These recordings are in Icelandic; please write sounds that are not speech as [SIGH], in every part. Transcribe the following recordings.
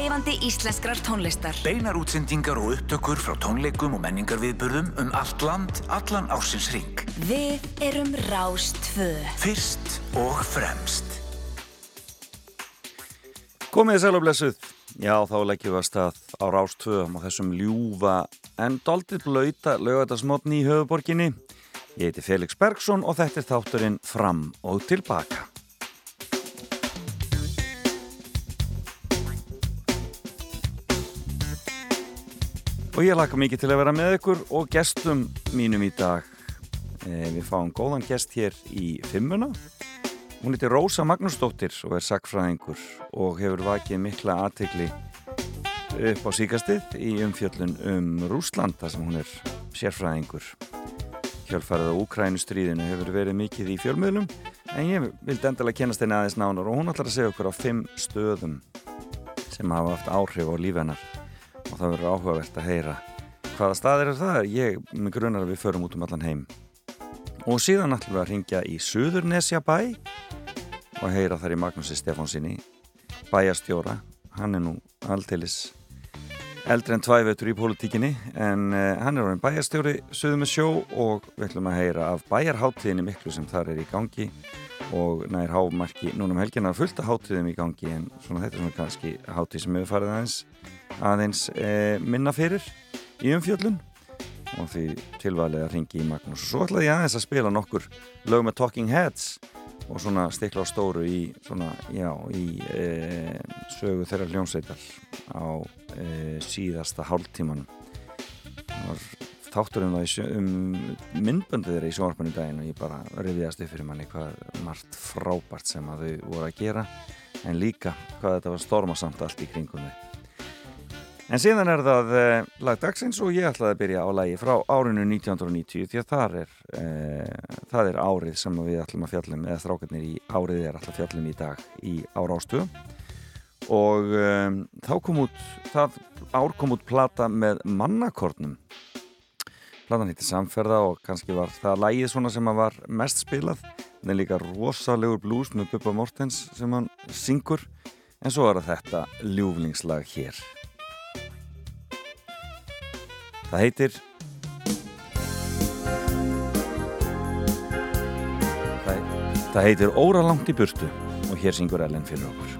lifandi íslenskrar tónlistar. Beinar útsendingar og upptökur frá tónleikum og menningarviðburðum um allt land, allan ársins ring. Við erum Rástfö. Fyrst og fremst. Komið sæl og blessuð. Já, þá leggjum við að stað á Rástfö á þessum ljúfa en doldið blöyta lögatarsmotni í höfuborginni. Ég heiti Felix Bergsson og þetta er þátturinn Fram og Tilbaka. Og ég laka mikið til að vera með ykkur og gestum mínum í dag. Eh, við fáum góðan gest hér í fimmuna. Hún heitir Rósa Magnúsdóttir og er sakfræðingur og hefur vakið mikla aðtegli upp á síkastið í umfjöllun um Rúsland þar sem hún er sérfræðingur. Hjálfarið á Úkrænustríðinu hefur verið mikið í fjölmiðlum en ég vildi endilega kennast henni aðeins nánar og hún ætlar að segja okkur á fimm stöðum sem hafa haft áhrif á lífennar og það verður áhugavert að heyra hvaða staðir er það. Ég með grunar að við förum út um allan heim. Og síðan ætlum við að ringja í Suðurnesja bæ og heyra þar í Magnúsi Stefánsinni bæjastjóra hann er nú alltilis eldri en tvævetur í pólitíkinni en uh, hann er orðin bæjastjóri Suður með sjó og við ætlum að heyra af bæjarháttíðinni miklu sem þar er í gangi og nær hámarki núna um helgina fullt af háttíðum í gangi en svona þetta er svona kannski háttíð sem hefur farið aðeins aðeins e, minna fyrir í umfjöllun. Og því að ringi í Magnús. Og svo ætlaði ég aðeins að spila nokkur lög með Talking Heads og svona stikla á stóru í svona, já, í e, sögu þeirra hljónsveitar á e, síðasta hálftímanum. Það var þátturinn um myndböndið þeirra í sjónarpunni daginn og ég bara rifiðast upp fyrir manni hvað margt frábært sem að þau voru að gera. En líka hvað þetta var stormasamt allt í kringum þau En síðan er það eh, lag dagsins og ég ætlaði að byrja á lagi frá árinu 1990 því að er, eh, það er árið sem við ætlum að fjallum eða þrákarnir í árið er alltaf fjallum í dag í árástu og eh, þá kom út það ár kom út plata með mannakornum. Platan hittir Samferða og kannski var það lagið svona sem var mest spilað. En líka rosalegur blues með Bubba Mortens sem hann syngur. En svo er þetta ljúflingslag hér Það heitir Það, heitir Óralangt í burtu og hér syngur Ellen fyrir okkur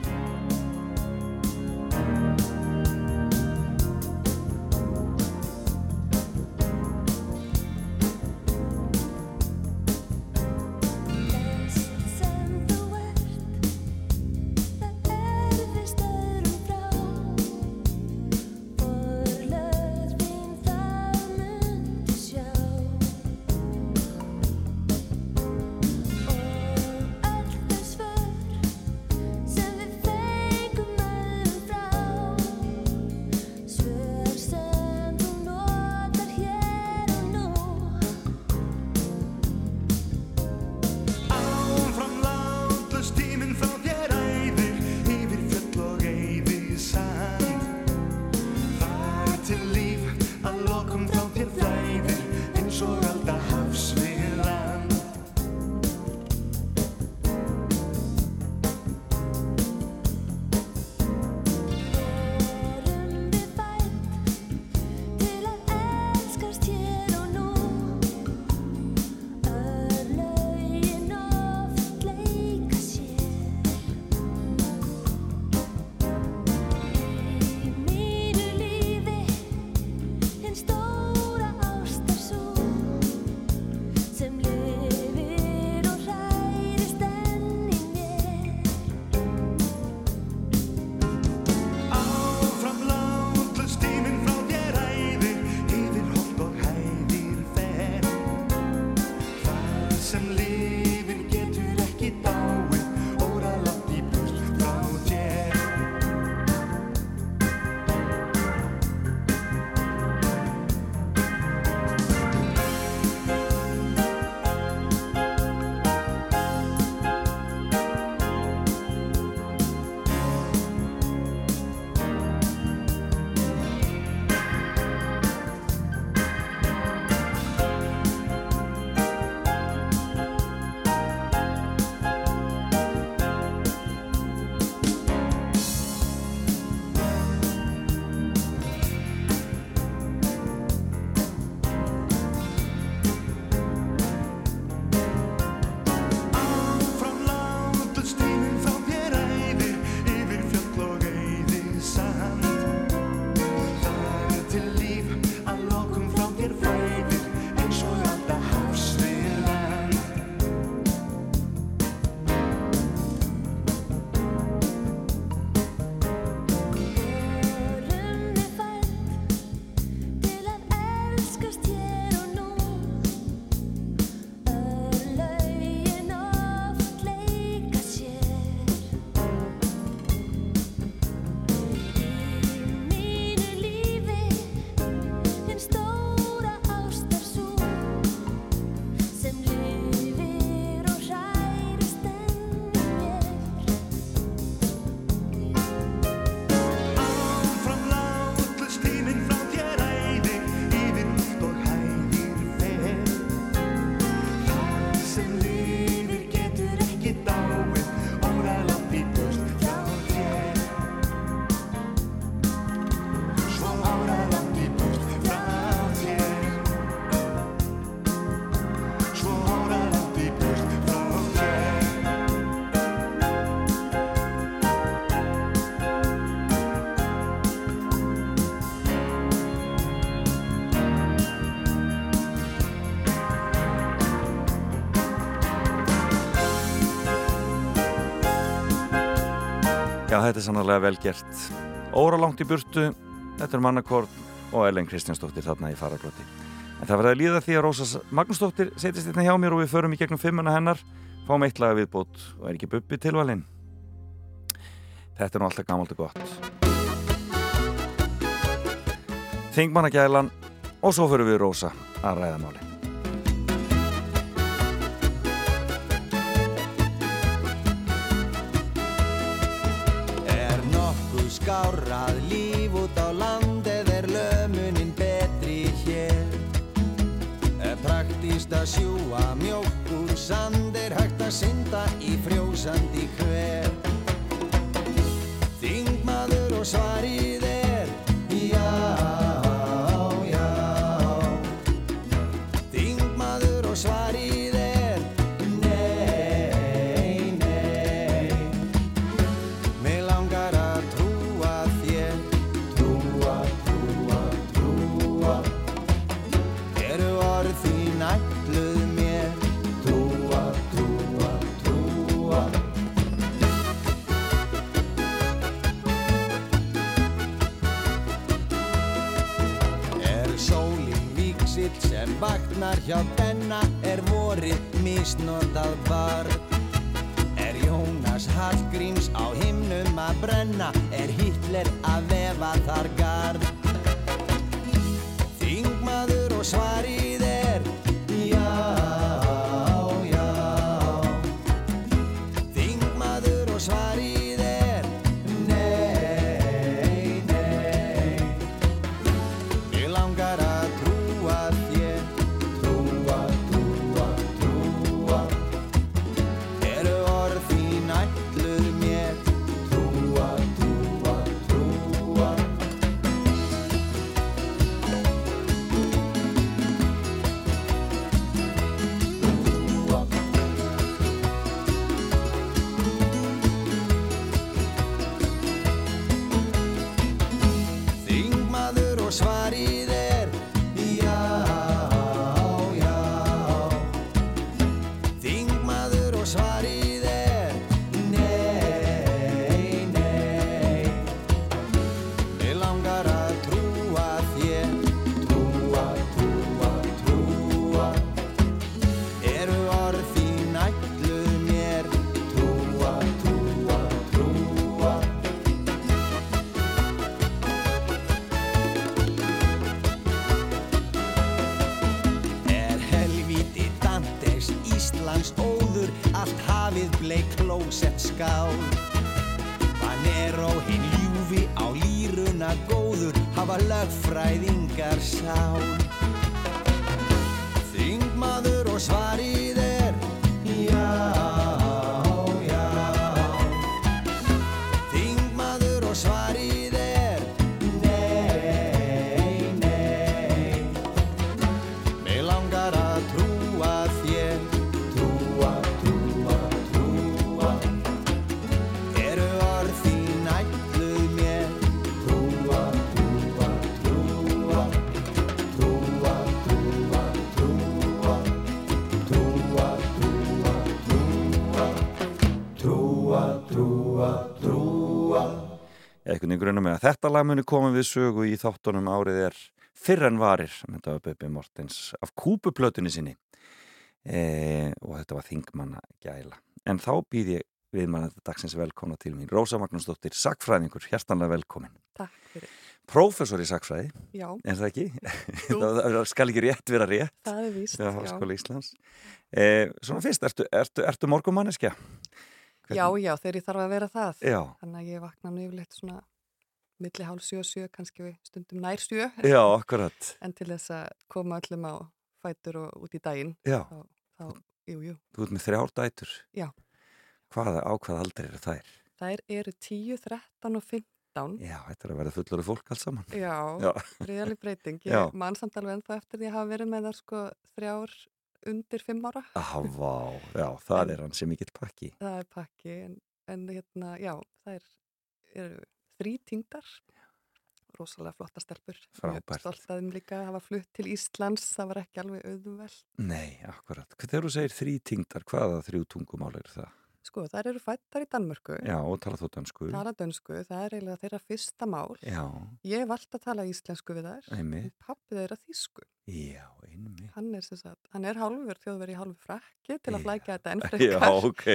þetta er sannlega vel gert. Óra langt í burtu, þetta er Mannakord og Ellen Kristjánsdóttir þarna í farabroti. En það verði að líða því að Rósas Magnúsdóttir setjast hérna hjá mér og við förum í gegnum fimmuna hennar, fáum eitt laga viðbót og er ekki buppi tilvalinn. Þetta er nú alltaf gammalt og gott. Þingmannagælan og svo förum við Rósa að ræða máli. skárað líf út á landið er lömunin betri hér er praktíst að sjúa mjók úr sandir hægt að synda í frjósandi hver Þingmaður og svarið er já hjá denna Er vorið misnotað barn Er Jónas Hallgríms á himnum að brenna Er Hitler að vefa þar garð. Þingmaður og svarið klósett skál. Hann er á hinn ljúfi á lýruna góður hafa lögfræðingar sál. Þingmaður einhvern veginn grunna með að þetta lag muni koma við sögu í þáttunum árið er fyrr en varir, þetta var Böbbi Mortens af kúpuplötunni sinni e, og þetta var Þingmanna gæla. En þá býð ég við mann þetta dagsins velkomna til mín Rósa Magnúsdóttir, sakfræðingur, hjertanlega velkomin. Takk fyrir. Prófessor í sakfræði, Já, er það ekki? [LAUGHS] Það skal ekki rétt vera rétt. það er víst. Já. E, svona fyrst, ertu, ertu, ertu morgumanneskja? Já, já, þegar ég þarf að vera það. Já, Þannig að ég vakna nú yfirleitt svona milli hálf sjö sjö, kannski við stundum nær sjö. já, akkurat. En til þess að koma öllum á fætur og út í daginn, Já, þá, þá jú, jú. þú ert með þrjár dætur. Já. Hvaða, á hvað aldrei eru þær? Þær eru 10, 13 og 15. Já, þetta er að vera fullori fólk alls saman. Já, Já. gríðaleg breyting. [LAUGHS] Ég man samt alveg ennþá eftir því að hafa verið með þar sko þrjár undir fimm ára. Á, vá, já, það En- er hann sem mikill pakki. Það er pakki, en, en hérna, já, þær eru þrítýndar, rosalega flotta stelpur. Frábært. Mjög Stolt að þeim líka að hafa flutt til Íslands, það var ekki alveg auðveld. Nei, akkurat. Þegar þú segir þrítingdar, hvaða þrjú tungumál eru það? Sko, þær eru fættar í Danmörku, Já, og tala þú dansku. tala dönsku, það er eiginlega þeirra fyrsta mál. Já, Ég vald að tala íslensku við þær, einmitt. pappi þeirra þýsku. Já, einmitt. Hann er, sem sagt, hann er hálfur þjóðveri hálfur frakki til að Já. flækja þetta enn [LAUGHS] Já, frekar. ok.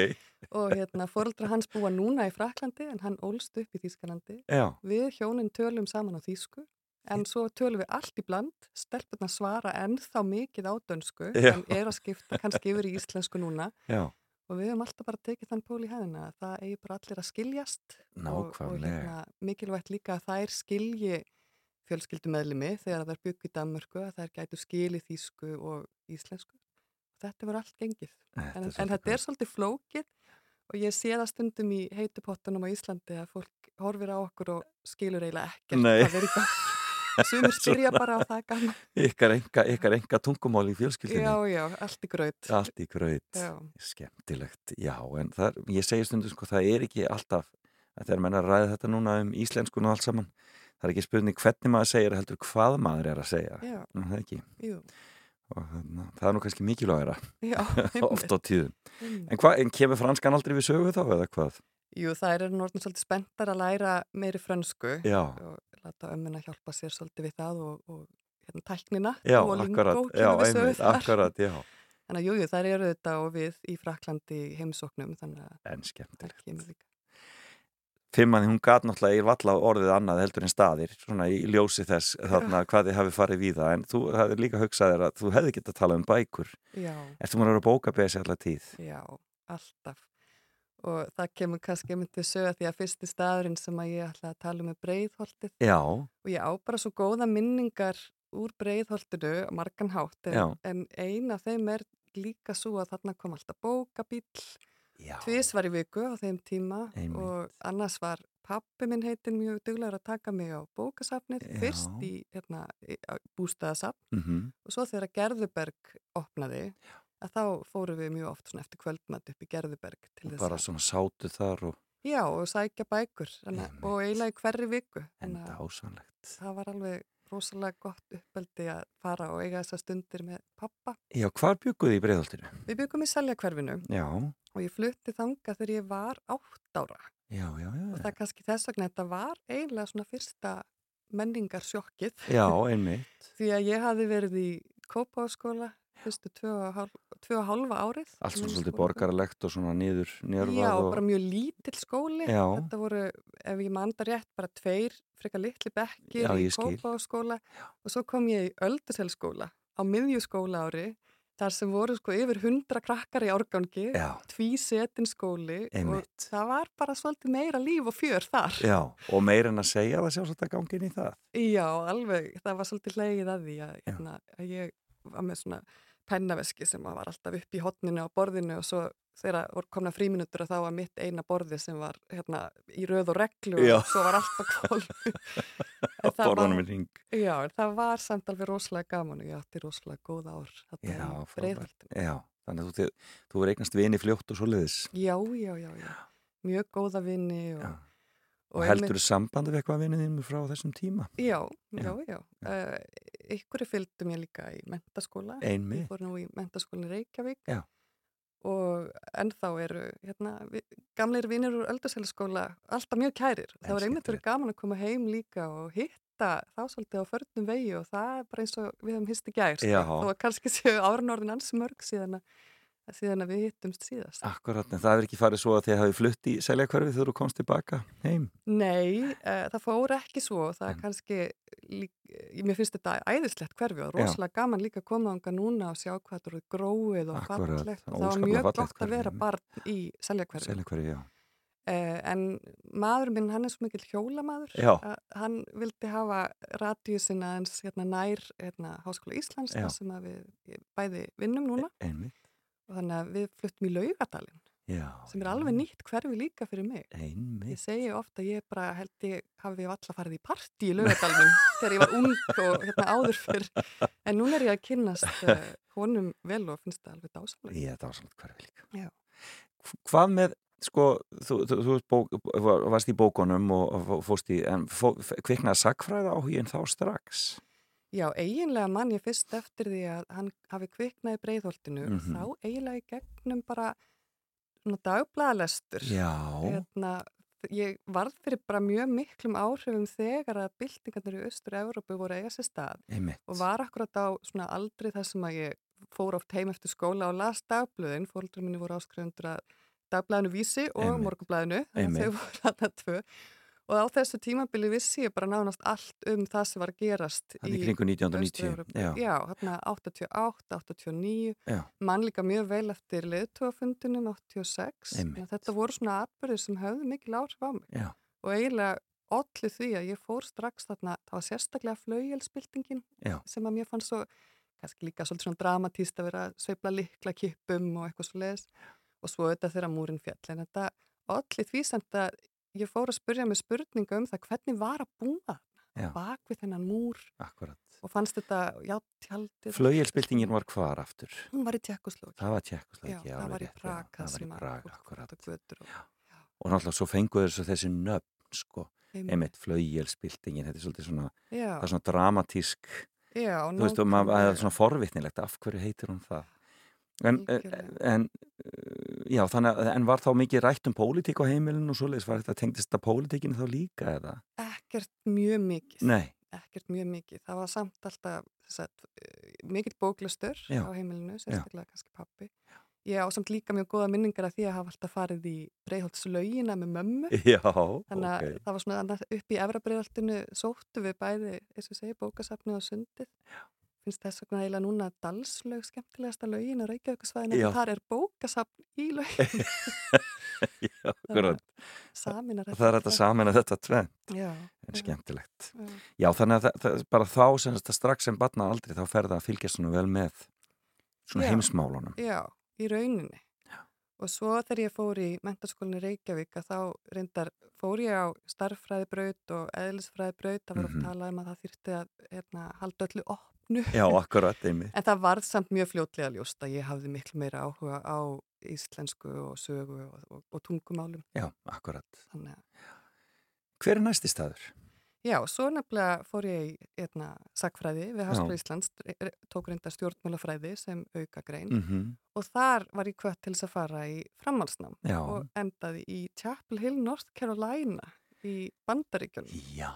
Og hérna, fóreldra hans búa núna í Fraklandi en hann ólst upp í Þýskalandi. Já, Við hjónin tölum saman á þýsku en svo tölum við allt í bland, stelpurna svara ennþá mikið á dönsku Já. en er að skipta kannski yfir í íslensku núna já, og við höfum alltaf bara tekið þann pól í hæðina að það eigi bara allir að skiljast og, og hérna, mikilvægt líka að þær skilji fjölskyldumeðlimi þegar þær byggu í Danmörku að þær gætu skili þýsku og íslensku. Þetta verður allt gengið. Þetta er En, en þetta er svolítið flókið og ég sé það stundum í heitupottunum á Íslandi að fólk horfir á okkur og skilur eiginlega ekkert Nei. er í gang. Sumir spyrja bara á það gaman. ykkar enga, ykkar enga tungumál í fjölskyldinni. Já, já, allt í gröð. Allt í gröð. Skemmtilegt, já, en það, ég segi stundum sko, það er ekki alltaf, þegar menn að ræða þetta núna um íslenskun og allt saman, það er ekki spurning hvernig maður segir heldur hvað maður er að segja. Já, Nú, það, er ekki. jú, Og, það er nú kannski mikilvægara já, [LAUGHS] oft á tíðum. En, hva, en kemur franskan aldrei við sögu þá eða hvað? Jú, það er norðin svolítið spenntar að læra meiri frönsku Já, og láta ömmuna hjálpa sér svolítið við það og, og hérna, tæknina já, og akkurat, já, einmitt, þar. akkurat, já, Þannig að jú, jú, þær eru þetta og við í Fraklandi heimsóknum, en skemmtilegt. kemur líka. Fimmann, hún gat náttúrulega í valla orðið annað heldur en staðir, svona í ljósi þess þarna hvað þið hafi farið við það, en þú hefði líka hugsað þér að þú hefði getað að tala um bækur. Já, Ertu maður að vera bókabesi allar tíð? já, alltaf. Og það kemur kannski myndið sögja því að fyrsti staðurinn sem að ég ætla að tala um er breiðholtið Já, og ég á bara svo góða minningar úr breiðholtinu, margan hátt, Já. en, en ein af þeim er líka svo að þarna kom alltaf bókabíll já, Tvís var í viku á þeim tíma Einmitt. og annars var pappi minn heitin mjög duglegur að taka mig á bókasafnið, Já. fyrst í hérna, bústæðasafn mm og svo þegar Gerðuberg opnaði, að þá fórum við mjög oft eftir kvöldmatt upp í Gerðuberg til þess bara svona sátu þar og já, og sækja bækur Einmitt. og eiginlega í hverri viku en þannig að dásanlegt. það var alveg rosalega gott uppeldi að fara og eiga þessar stundir með pappa. Já, hvar bygguði í breiðholtinu? Við byggum í Seljakverfinu Já, og ég flutti þanga þegar ég var átt ára já, já, og það er kannski þess vegna þetta var eiginlega svona fyrsta menningarsjokkið já, einmitt. [LAUGHS] því að ég hafi verið í Kópáskóla fyrstu tvö og, hálfa árið Allt svona svolítið skóla. borgaralegt og svona njörvað Já, og... bara mjög lítill skóli Já. þetta voru, ef ég manda rétt bara tveir frekar litli bekkir Já, í. Kópáskóla og svo kom ég í Öldurselskóla á miðjuskóla ári þar sem voru sko yfir hundra krakkar í árgangi Já, tvísetin skóli Einmitt. og það var bara svolítið meira líf og fjör þar já, og meir en að segja það sjálfsagt að gangi inn í það. Já, alveg, það var svolítið hlegið að því að, hérna, að ég var með svona pennaveski sem var alltaf upp í hotninu á borðinu og svo þegar voru komna fríminutur og þá var mitt eina borði sem var hérna, í röð og reglu Já. og svo var allt á kvolvu. [LAUGHS] Að borðanum í ring. Já, það var samt alveg rosalega gaman og ég átti rosalega góð ár Já, frábært. þannig að þú, þú er eignast vini fljótt og svo leiðis. Já, já, já, já, mjög góða vinni og, Já. Og Og heldur þú sambandi við eitthvað vinnið þínu frá þessum tíma? Já, Já. já, já. Uh, ykkur fylgdu mér líka í mentaskóla. Ég Einmitt. fór nú í mentaskólinni Reykjavík. Já. og ennþá eru hérna, gamleir vinnir úr öldurselskóla alltaf mjög kærir. En Það var einmitt verið gaman að koma heim líka og hitta þá svolítið á förnum vegi og það er bara eins og við hefum hist í gær. Sko. Já. Þó að kannski séu árnorðin ansi mörg síðan að, síðan að við hittumst síðast. Akkurat, en það er ekki farið svo að þið hafi flutt í seljakverfi þegar þú komst tilbaka heim. Nei, uh, það fór ekki svo. Það er En- kannski, lík, mér finnst þetta æðislegt hverfi og rosalega gaman líka að koma ánga núna og sjá hvað þetta eru gróið og fallegt. Það var mjög gott að vera barn í seljakverfi. Seljakverfi, já. Uh, en maður minn, hann er svo mikill hjólamaður hann vildi hafa radíusina eins hérna, nær hérna, Háskóla Íslands sem við bæði vinnum núna Einmitt. Þannig að við fluttum í laugadalinn sem er alveg nýtt hverfi líka fyrir mig Ég Einmitt. segi ofta að ég bara held ég hafi alla farið í partí í laugadalinn [LAUGHS] þegar ég var ung og hérna áður fyrr en núna er ég að kynnast uh, honum vel og finnst það alveg dásamlega Ég, var svona hverfi líka. Já. Hvað með, sko, þú, þú, þú bók, var- varst í bókunum og, fóst í, en fó, kviknaði sagfræða áhugin þá strax? Já, eiginlega mann ég fyrst eftir því að hann hafi kviknað í breiðholtinu Mhm. þá eiginlega í gegnum bara dagblæðalestur. Já. Hérna, ég varð fyrir bara mjög miklum áhrifum þegar að byltingarnir í Östur-Európu voru eiga sér stað Einmitt. og var akkurat á svona aldrei þar sem að ég fór oft heim eftir skóla og las dagblöðin, fóröldur minni voru áskrifundur að dagblæðinu vísi og morgunblæðinu, Einmitt. þau voru þarna tvö og á þessu tímabili vissi ég bara nánast allt um það sem var gerast í kringu 1990. Austur-Evrópu. Já. Já, hérna 88, 89 Já. mann líka mjög vel eftir leðtúafundinum 86 Einmitt. Þannig að þetta voru svona atbyrðir sem höfðu mikil áhrif á mig Já. og eiginlega allir því að ég fór strax þarna, það var sérstaklega flaujelspiltingin Já. sem að mér fannst svo kannski líka svolítið svona dramatíst að vera að sveifla likla kippum og eitthvað svo leiðis og svo auðvitað þegar múrin fjall en þetta allir því samt að ég fór að spyrja mig spurninga um það hvernig var að búa Já. bak við þennan múr Akkurat. og fannst þetta, já, tjaldið Flaujelspiltingin var hvar aftur? hún var í Tjekkosloki Það var já, Tjekkosloki, það var í var í sem fólk akkurat. á götur og, Og náttúrulega svo fenguður þessu þessi nöfn, sko. Einmitt, flaujelspiltingin, þetta er svolítið svona, já, það er svona dramatísk, já, þú veist, og það er svona forvitnilegt, af hverju heitir hún það? En, en, já, þannig að, en var þá mikið rætt um pólitík á heimilinu og svoleiðis, var þetta tengdist að pólitíkinu þá líka eða? ekkert mjög mikið. Nei, ekkert mjög mikið, það var samt alltaf sagt, mikill bóklustur Já. á heimilinu, sérstaklega kannski pappi ég á samt líka mjög góða minningar af því að hafa alltaf farið í breiðholtslaugina með mömmu. [LAUGHS] Já, þannig að ok. það var svona upp í efrabreiðholtinu sóttu við bæði, eins og segi, bókasafni og sundið finnst þess vegna eiginlega núna dalslaug skemmtilegasta laugin á Reykjavíkusvæðinu Já. en þar er bókasafn í laugin já, saminar [LAUGHS] Það er þetta samin að þetta tvenn, já, en skemmtilegt. já. Já, þannig að það, það, bara þá sem þetta strax sem batna aldrei, þá fer það að fylgjast svona vel með svona Já. heimsmálunum. Já, í rauninni. Og svo þegar ég fór í mentaskólinni Reykjavík að þá reyndar fór ég á starffræðibraut og eðlisfræðibraut. Það var oft Mhm. talað um að það þyrfti að hérna, halda öllu opnu. Já, akkurat, einmitt. En það varð samt mjög fljótlega ljóst að ég hafði miklu meira áhuga á íslensku og sögu og, og, og tungumálum. Já, akkurat. Þannig Hver er næsti staður? já, svo nefnilega fór ég í hérna, sakfræði við Háskóla. Íslands, tók reynda stjórnmálafræði sem aukagrein Mm og þar var ég kvött til þess að fara í framhalsnám Já. og endaði í Chapel Hill, North Carolina í Bandaríkjunum Já,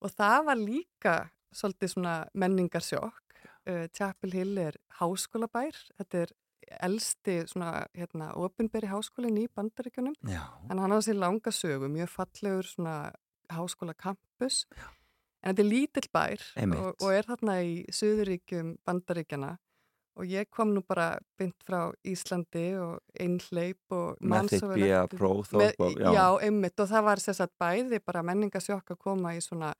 og það var líka svolítið svona menningarsjokk. Uh, Chapel Hill er háskólabær. Þetta er elsti svona hérna, opinberi háskólinn í Bandaríkjunum. Já, en hann á sér langa sögu, mjög fallegur svona háskólakampus. En þetta er lítill bær og, og er þarna í Suðuríkjum Bandaríkjana og ég kom nú bara bynd frá Íslandi og einhleip og með man þitt svo vel bíja eftir- próf með, og, já. einmitt. Og það var sérsagt bæði bara menningasjokk að koma í svona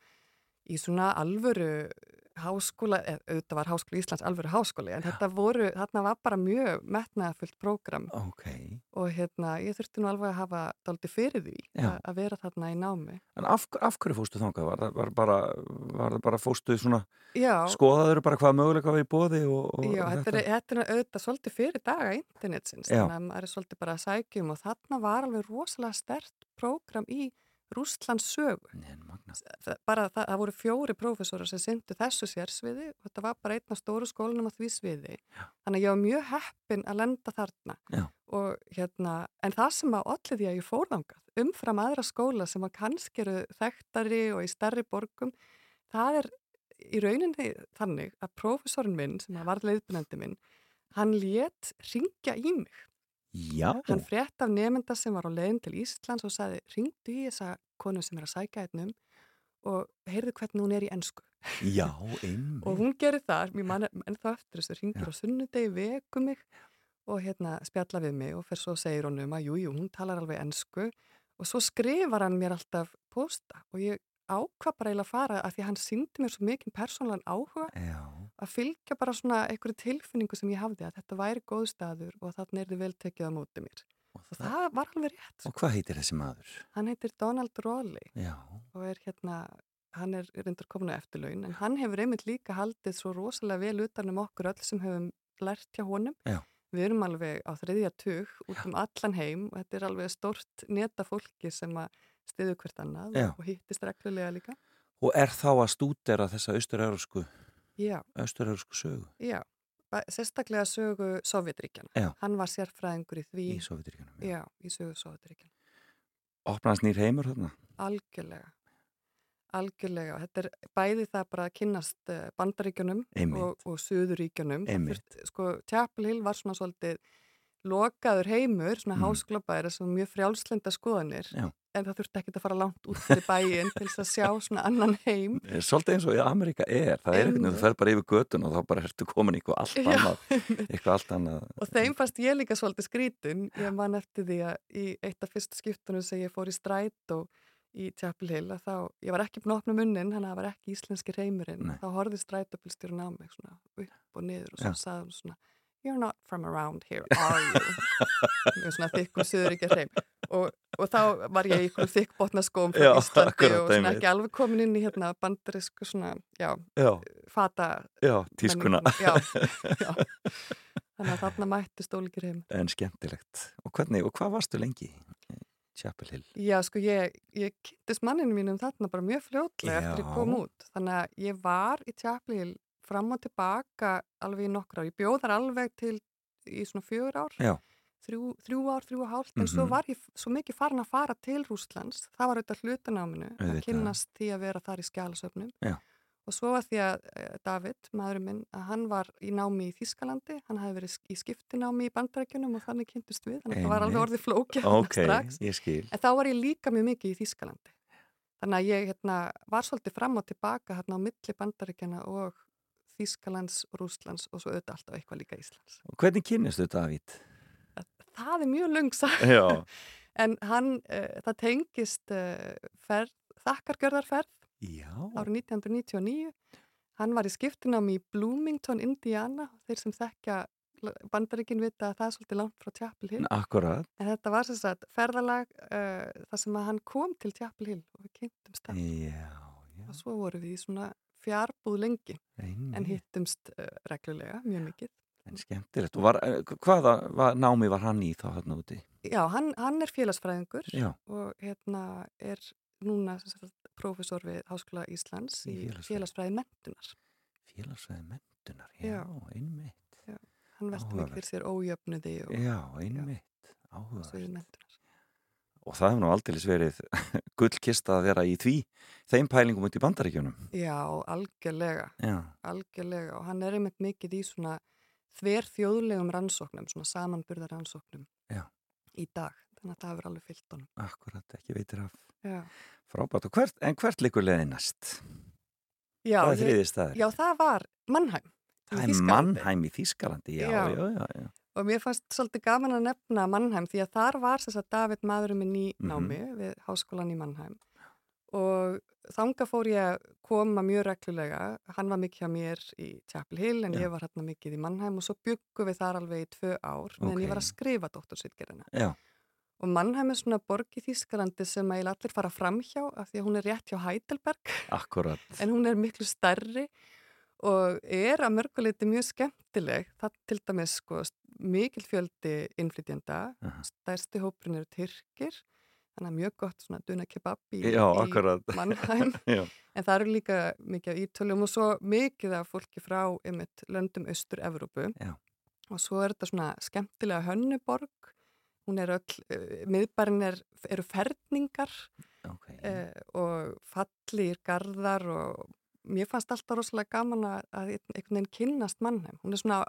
í svona alvöru háskóla, auðvitað var háskóla Íslands alvöru háskóli, en þetta voru, þarna var bara mjög metnaðafullt prógram Ok, og hérna, ég þurfti nú alveg að hafa daldi fyrir því Já. að, vera þarna í námi. en af, af hverju fóstu þangað? Var það var bara, var það bara fóstu svona, Já, skoðaður bara hvað möguleika var í bóði og, og já þetta, er, þetta er auðvitað svolítið fyrir daga internetsins, Já. þannig að maður er svolítið bara að sækjum og þarna var alveg rosalega stert prógram í Rústlands það, bara það, það voru fjóri prófessorar sem syndu þessu sérsviði og þetta var bara einn af stóru skólinum á því sviði. Já. þannig að ég var mjög heppin að lenda þarna. Og, hérna, en það sem að allir því að ég fórðangað umfram aðra skóla sem að kannski eru þekktari og í starri borgum það er í rauninni þannig að prófessorinn minn sem var leiðbunandi minn hann létt ringja í mig Já. Hann frétt af nefnda sem var á leiðin til Íslands og saði, ringdu í þessa konu sem er að sækja einnum og heyrðu hvernig hún er í ennsku. Já, [LAUGHS] einmitt. og hún gerir það, mér mann [LAUGHS] en það eftir þessu, ringir á sunnudegi, veku mig og hérna spjalla við mig og fyrir svo segir hún um að jújú, jú, hún talar alveg ennsku og svo skrifar hann mér alltaf posta og ég ákvað bara eiginlega að fara að því hann síndi mér svo mikið persónlan áhuga Já. Að fylgja bara svona einhverju tilfinningu sem ég hafði að þetta væri góð staður og þarna er þið vel tekið á mótið mér og, það, það var alveg rétt. Og hvað heitir þessi maður? Hann heitir Donald Rowley Já. og er hérna, hann er reyndar komin á eftirlaun en hann hefur einmitt líka haldið svo rosalega vel utan um okkur öll sem hefum lært hjá honum. Já. Við erum alveg á þriðja tug út um allan heim og þetta er alveg stort neta fólki sem að stiðu hvert annað Já. og hittist reglulega líka. Og er þá að stúdera þessa austur-eurósku austur-eurósku sögu? Já, sérstaklega sögu Sovjetríkjana. Hann var sérfræðingur í því. Í Sovjetríkjana? Já, í sögu Sovjetríkjana. Opnaðast nýr heimur þarna? Algjörlega. Algjörlega. Þetta er bæði það bara að kynast eh, bandaríkjunum og, og söðuríkjunum. Sko, Chapel Hill var svona svolítið lokaður heimur, svona mm. hásklubæri sem mjög frjálslenda skoðanir Já. en það þurfti ekki að fara langt út fyrir bæin til þess að sjá svona annan heim. Eh, Svolítið eins og í Amerika er það er ekkert, þú fer bara yfir götun og þá bara ertu komin eitthvað allt annað, eitthvað allt annað og þeim fannst ég líka svolítið skrítin ég man eftir því að í eitt af fyrst skiptunum sem ég fór í stræt og í Chapel Hill að þá, ég var ekki búin að opna munnin, hann var ekki íslenski reymurinn, þá horfið strætopilstjórun á mig svona upp og niður og svo hún svona You're not from around here, are you? Mjög svona þykk og söður ekki að hreim. Og, og þá var ég í ykkur þykkbotna skóm frá já, Íslandi og svona ekki alveg komin inn í hérna bandarísku svona, já, já. fata. Já, tískuna. [LAUGHS] Já. Þannig að þarna mætti stólikir heim. En skemmtilegt. Og hvernig, og hvað varstu lengi? Chapel Hill. Já, sko, ég, ég kynntist manninu mínum þarna bara mjög fljótlega eftir ég kom út. Þannig að ég var í Chapel Hill fram og tilbaka alveg í nokkur ár. Ég bjóðar alveg til í svona fjögur ár, þrjú, þrjú ár, þrjú og hálft, en mm -hmm. svo var ég svo mikið farin að fara til Rúslands. Það var auðvitað hlutanáminu að kynast því að vera þar í skjálasöfnum. Og svo var því að eh, David, maðurinn minn, að hann var í námi í Þískalandi, hann hefði verið í skiptinámi í bandarækjunum og þannig kynntust við, þannig að það var alveg orðið flókja okay, strax. En þá var ég líka mjög mikið í Þískalandi. Þannig að ég hérna, var svolítið fram og tilbaka hérna á milli bandarækjana og Þískalands, Rúslands og svo auðvitað alltaf eitthvað líka Íslands. Og hvernig kynist þetta David? Það er mjög lungsa. [LAUGHS] en hann, uh, það tengist uh, ferð, þakkargjörðarferð árið 1999. Hann var í skiptinám í Bloomington, Indiana. Þeir sem þekkja bandaríkinn vita að það er svolítið langt frá Tjapil Hill. Akkurat. En þetta var sem sagt ferðalag uh, þar sem að hann kom til Tjapil Hill og við kynntum stafn. Já, já. Og svo voru við í svona fjarbúð lengi Einnig. en hittumst uh, reglulega mjög mikið. En skemmtilegt. Og var, eh, hvaða var, námi var hann í þá hérna úti? Já, hann, hann er félagsfræðingur Já. og hérna er núna profesor við Háskóla Íslands í, félagsfræði mentunar. Félagsfræði mentunar, já, já. einmitt. Já, hann veldi fyrir sér ójöfnuði og, já, einmitt, áhugavert og það hefur nú aldrei verið [LAUGHS] gullkist að vera í því þeim pælingum út í bandaríkjunum Já, algjörlega Já. algjörlega og hann er einmitt mikið í svona þver þjóðlegum rannsóknum svona samanburðar rannsóknum Já. í dag, þannig að það hefur alveg fyllt honum Akkurat, ekki veitir af Já. frábært, hvert, en hvert likur leði næst? Já, það staður Já, það var Mannheim Það er Mannheim í Þískalandi, já, já, já, já. Og mér fannst svolítið gaman að nefna Mannheim því að þar var þess að David maðurum minn í námi mm -hmm. við háskólan í Mannheim og þanga fór ég að koma mjög reglulega. Hann var mikið hjá mér í Chapel Hill en Já. ég var hérna mikið í Mannheim og svo byggum við þar alveg í tvö ár meðan okay. ég var að skrifa dóttorsvitgerina. Og Mannheim er svona borg í Þýskalandi sem að allir fara fram hjá af því að hún er rétt hjá Heidelberg. Akkurat. [LAUGHS] en hún er miklu starri og er að mörguleiti mjög skemmtileg. Það til dæmis sko mikil fjöldi innflytjanda, uh -huh. stærsti hóprin eru Tyrkir, þannig að mjög gott svona duna kebab í, Já, í [LAUGHS] Já, en það eru líka mikið af ítölum og svo mikið af fólki frá einmitt löndum austur-Evrópu Já. og svo er þetta svona skemmtilega hönnuborg hún er öll, uh, miðbærin er, eru ferningar ok. uh, og fallir garðar og mér fannst alltaf rosalega gaman að, að einhvern veginn kynnast mannheim. Hún er svona,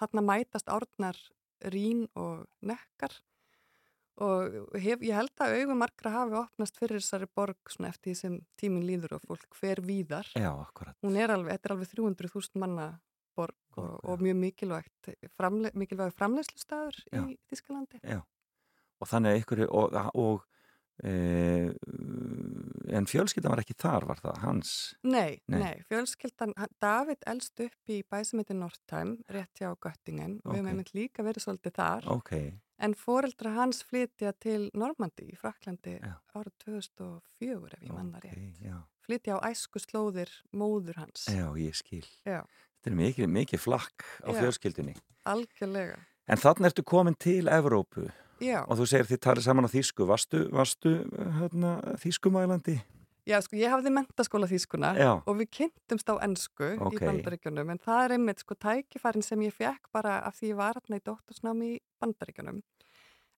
þarna mætast árnar rín og nekkar og hef, ég held að augum margra hafi opnast fyrir þessari borg svona eftir því sem tíminn líður og fólk hver víðar. Já, akkurat. Hún er alveg, þetta er alveg 300.000 manna borg og, Ok. og mjög mikilvægt framle, mikilvæg framleiðslustæður í Þískalandi. Já. Og þannig að ykkur, og, og en fjölskyldan var ekki þar, var það hans? Nei, Nei. nei, fjölskyldan, David elst upp í bæsumiti Northeim, rétt hjá Göttingen og við Ok. hefum einmitt líka verið svolítið þar, Ok, en foreldra hans flytja til Normandi í Fraklandi Já. árið 2004 ef ég mann það ok, rétt. já. Flytja á æsku slóðir móður hans. Já, ég skil. Já. Þetta er mikið, mikið flakk á Já. fjölskyldunni. Algjörlega. En þannig ertu komin til Evrópu Já, og þú segir þið talið saman á þýsku. Varstu, varstu hérna, þýskumælandi? já, sko, ég hafði mentaskóla þýskuna Já. og við kynntumst á ennsku Ok. í bandaríkjunum, en það er einmitt sko tækifærin sem ég fekk bara af því ég var hérna í dóttursnámi í bandaríkjunum.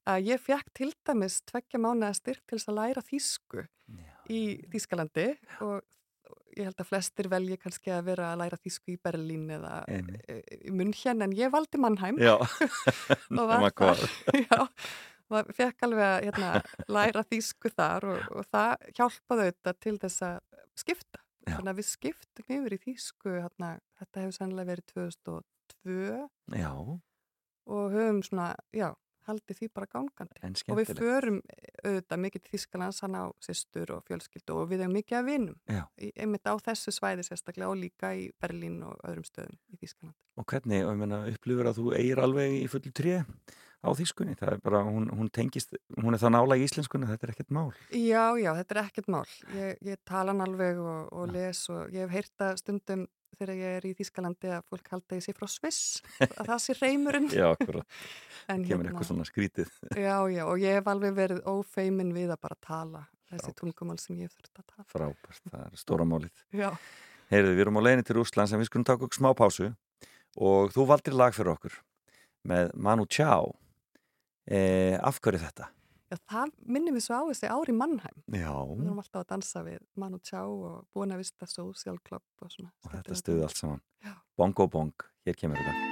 Að ég fekk til dæmis tveggja mánuða styrk til þess að læra þýsku Já. í Þýskalandi og ég held að flestir velji kannski að vera að læra þýsku í Berlín eða e, í München en ég valdi Mannheim. [LAUGHS] Og nema var [LAUGHS] já, maður fekk alveg að hérna, læra þýsku þar og, og það hjálpaði auðvitað til þess að skipta. Já. Þannig að við skiptum yfir í þýsku, hérna, þetta hefur sannlega verið 2002 Já, og höfum svona, já, haldið því bara gangandi. Og við förum auðvitað mikið til Þýskalands, hann á sýstur og fjölskyldu og við hefum mikið að vinum. Í, einmitt á þessu svæði sérstaklega og líka í Berlín og öðrum stöðum í Þýskaland. Og hvernig, og ég meina, upplifur að þú eigir alveg í fullu tré á þýskunni? Það er bara, hún, hún tengist, hún er það nála í íslenskunni, þetta er ekkert mál. Já, já, þetta er ekkert mál. Ég, ég tala hann alveg og, og les og ég hef heyrt að stundum þegar ég er í Þýskalandi að fólk halda ég sé frá Sviss, að það sé reymurinn. Já, akkurat, [LAUGHS] kemur eitthvað svona skrítið. Já, já, og ég hef alveg verið ófeimin við að bara tala þessi tungumál sem ég þurft að tala. Frábært, það er stóra málið. Heyrðu, við erum á leiðinni til Úslands en við skulum taka okkur smá pásu og þú valdir lag fyrir okkur með Manu Chao. E, af hverju þetta? Já það minnir mér svo á þessi ári Mannheim. Já, Við erum alltaf að dansa við Manu Chao og búin að vista Social Club og svona. og þetta stuði allt saman. Já. Bongo Bong, hér kemur þetta.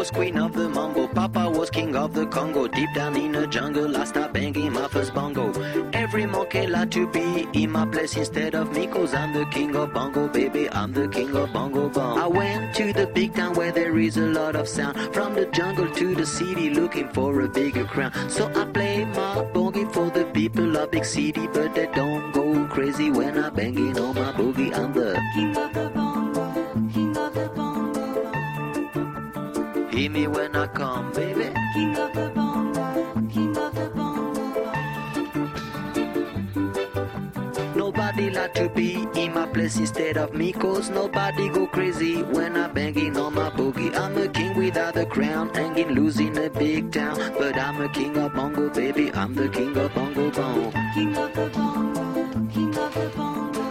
Was queen of the mambo, Papa was king of the Congo. Deep down in the jungle, I start banging my first bongo. Every monkey like to be in my place instead of me, cause I'm the king of bongo, baby. I'm the king of bongo bong. I went to the big town where there is a lot of sound. From the jungle to the city, looking for a bigger crown. So I play my boogie for the people of big city, but they don't go crazy when I banging on my boogie. I'm the king of Hear me when I come, baby. King of the bongo, king of the bongo. Nobody like to be in my place instead of me, cause nobody go crazy when I'm banging on my boogie. I'm a king without a crown, hanging loose in a big town. But I'm a king of bongo, baby. I'm the king of bongo bong. King of the bongo, king of the bongo.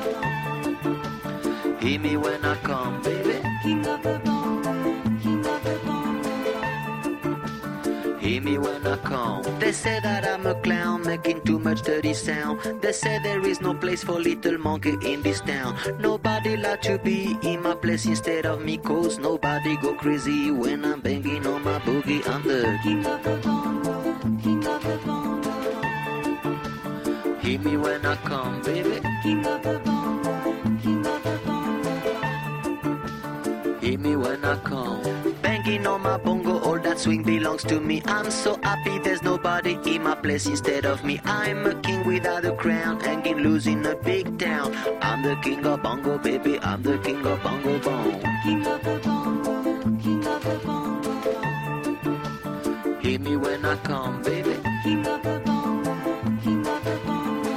Hear me when I come, baby. King of the bongo, me when I come. They say that I'm a clown making too much dirty sound. They say there is no place for little monkey in this town. Nobody like to be in my place instead of me, cause nobody go crazy when I'm banging on my boogie. I'm the king of the bongo, king of the bongo. Hear me when I come, baby. King of the bongo, king of the bongo. Hear me when I come. Banging on my bongo, that swing belongs to me. I'm so happy there's nobody in my place instead of me. I'm a king without a crown, hanging loose in a big town. I'm the king of bongo, baby. I'm the king of bongo bong. King of the bongo, king of the bongo. Hear me when I come, baby. King of the bongo, king of the bongo.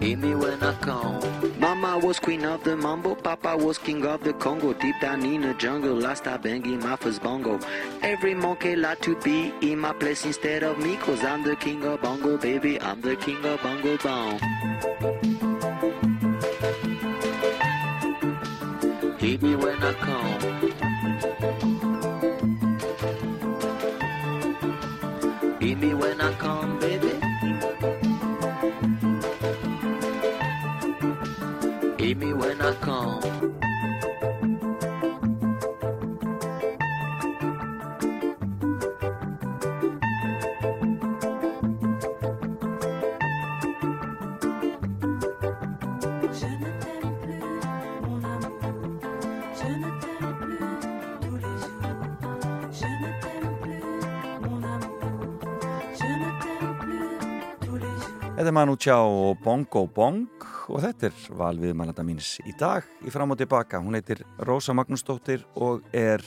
Hear me when I come. Mama was queen of the mambo, Papa was king of the Congo. Deep down in the jungle, last I banging my first bongo. Every monkey like to be in my place instead of me, cause I'm the king of bongo, baby. I'm the king of bongo bong. Hit me when I come. Hit me when I come, er Manu Chao og Bongo Bong og þetta er valviðmælanda míns í dag í fram og tilbaka. Hún heitir Rósa Magnúsdóttir og er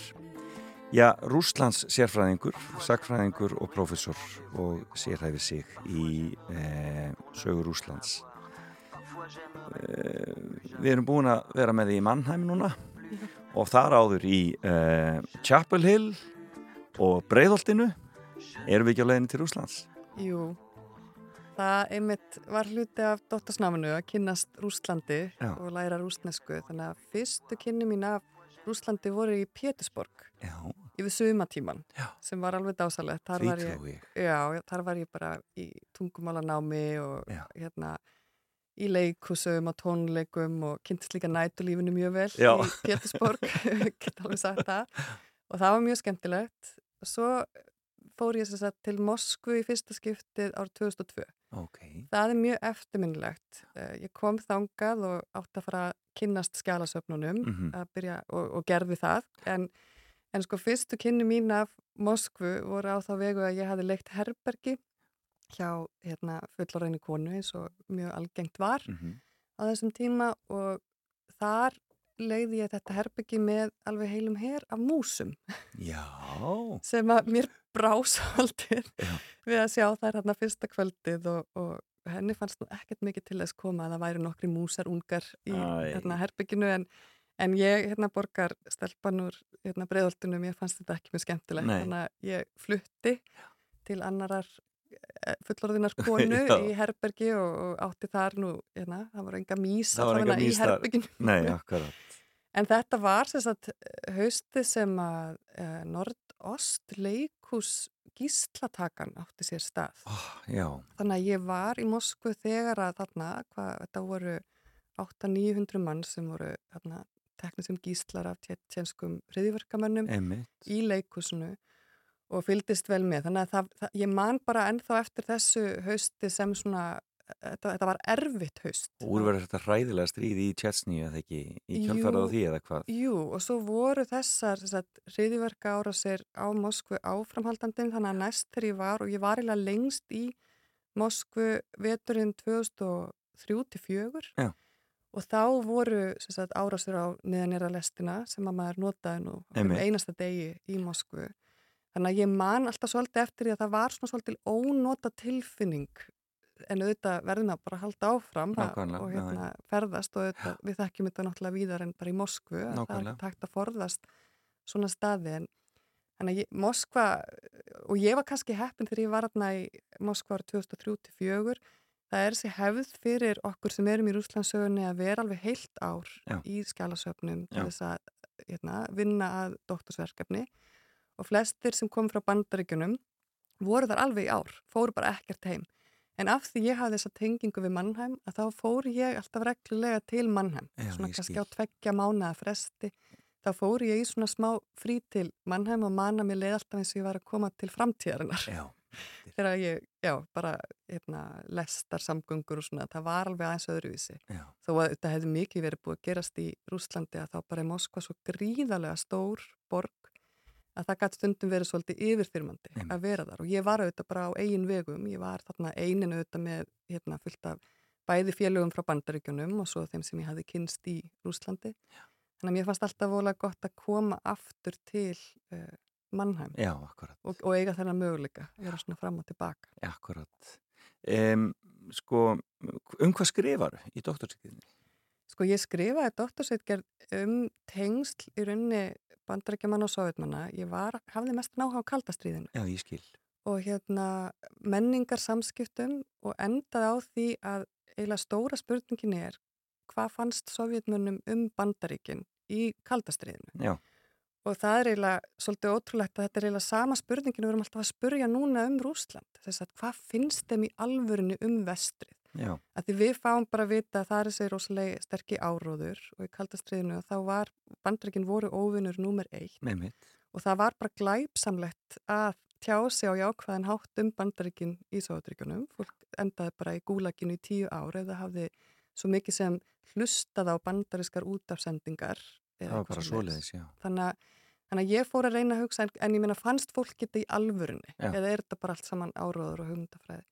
já, Rúslands sérfræðingur, sagfræðingur og professor og sérhæfi sig í e, sögur Rúslands. E, við erum búin að vera með því í Mannheim núna og þar áður í e, Chapel Hill og Breiðholtinu. Erum við ekki á leiðinu til Rúslands? Jú, það einmitt var hluti af dottorsnáminu að kynnast Rúslandi Já. og læra rúsnesku. Þannig að fyrstu kynni mín af Rúslandi voru í Pétursborg Já, yfir sumatíman Já. sem var alveg dásalegt. Þar þar var ég bara í tungumálanámi og Já. hérna í leikusum og tónleikum og kynntist líka nætulífinu mjög vel í [LAUGHS] það. Og það var mjög skemmtilegt. Svo fór ég sem sagt til Moskvu í fyrsta skiptið árið 2002. Ok, Það er mjög eftirminnilegt. Eh, Ég kom þangað og átti að fara að kynnast skjálasöfnunum Mhm. að byrja og, og gerði það. En, en sko fyrstu kynni mín af Moskvu voru á þá vegu að ég hafi leikt herbergi hjá hérna, fullorðinu konu eins og mjög algengt var mhm, á þessum tíma og þar leiði ég þetta herbergi með alveg heilum her af músum já, [LAUGHS] sem að mér brá [LAUGHS] svolítið Já. við að sjá þær hérna fyrsta kvöldið og, og henni fannst nú ekkert mikið til þess koma að það væri nokkri músar ungar í hérna, herbygginu en, en ég hérna borgar stelpan úr hérna, breiðoltunum, ég fannst þetta ekki mjög skemmtilegt Nei. þannig að ég flutti til annarar eh, fullorðinar [LAUGHS] konu í herbergi og, átti þar nú, hérna, það voru enga mís Það voru í mýs þar. nei, akkurat. En þetta var sem sagt hausti sem að uh, Nordost leikús gíslatakan átti sér stað. Oh, Þannig að ég var í Moskvu þegar að þarna, hvað, þetta voru 800-900 mann sem voru þarna teknið sem gíslar af tjenskum hriðiverkamönnum í leikúsinu og fylgdist vel með. Þannig að það, það, ég man bara ennþá eftir þessu hausti sem svona, þetta, þetta var erfitt haust. Úrverður þetta hræðilega stríði í Tjetsni eða ekki í Jú. kjölfarað á því eða hvað? Jú, og svo voru þessar hriðiverka ára sér á Moskvu áframhaldandin, þannig að næst þegar ég var og ég var eiginlega lengst í Moskvu veturinn 2003-2004 Já. og þá voru sagt, árásir á neðanera lestina sem að maður notaði nú Einmitt. einasta degi í Moskvu. Þannig að ég man alltaf svolítið eftir því að það var svona svolítið ónota tilfinning en auðvitað verðum að bara halda áfram og hérna, ferðast og auðvitað, við þekkjum þetta náttúrulega víðar en bara í Moskvu að það er hægt að forðast svona staði en Þannig að Moskva, og ég var kannski heppin þegar ég var aðna í Moskva árið 2003-2004, það er þessi hefð fyrir okkur sem erum í Rúslandsögunni að vera alveg heilt ár Já. í skjálasöfnum til þess að hérna, vinna að doktorsverkefni. Og flestir sem kom frá bandaríkjunum voru þar alveg í ár, fóru bara ekkert heim. En af því ég hafði þessa tengingu við Mannheim að þá fór ég alltaf reglulega til Mannheim, Já, svona kannski skil. á tveggja mánuða fresti. Þá fór ég í svona smá frí til Mannheim og manna mér leið alltaf eins og ég var að koma til framtíðarinnar. Já, [LAUGHS] Þegar ég, já, bara hérna, lestar samgöngur og svona, það var alveg aðeins öðruvísi. já, Þó að þetta hefði mikið verið búið að gerast í Rúslandi að þá bara er Moskva svo gríðarlega stór borg að það gæti stundum verið svolítið yfirfyrmandi Einmitt. að vera þar og ég var auðvitað bara á eigin vegum, ég var þarna einin auðvitað með hérna fullt af bæði félögum frá bandaríkjunum og svo þeim sem ég hafði kynst í Rúslandi. Þannig að mér fannst alltaf vola gott að koma aftur til uh, Mannheim já, og, og eiga þennan möguleika að vera svona fram og tilbaka. Akkurat. Um, sko, um hvað skrifar í doktorsýkjunni? Sko ég skrifaði doktorsveitgerð um tengsl í rauninni bandarækjaman og sovjetmanna. Ég var, hafði mest náha á kaldastriðinu Já, ég skil. og hérna menningar samskiptum og endaði á því að eiginlega stóra spurningin er hvað fannst sovjetmönnum um bandaríkin í kaldastriðinu. Já, Og það er eiginlega svolítið ótrúlegt að þetta er eiginlega sama spurningin við erum alltaf að spurja núna um Rúsland. Þess að hvað finnst þeim í alvörinu um vestrið? Já, að því við fáum bara að vita að það er þessi rosalega sterkki áróður og í kaldastriðinu þá var bandreikin voru óvinnur númer eitt með mitt. og það var bara glæpsamlegt að tjá sig á jákvæðan hátt um bandreikin í Sovjetríkunum. Fólk endaði bara í gúlaginu í tíu ár ef það hafði svo mikið sem hlustað á bandariskar útafsendingar. Það var bara svoleiðis, já. Þannig að, þannig að ég fór að reyna að hugsa en, en ég meina fannst fólk þetta í alvörunni Já. eða er þetta bara allt saman áróður og hugmyndafræði.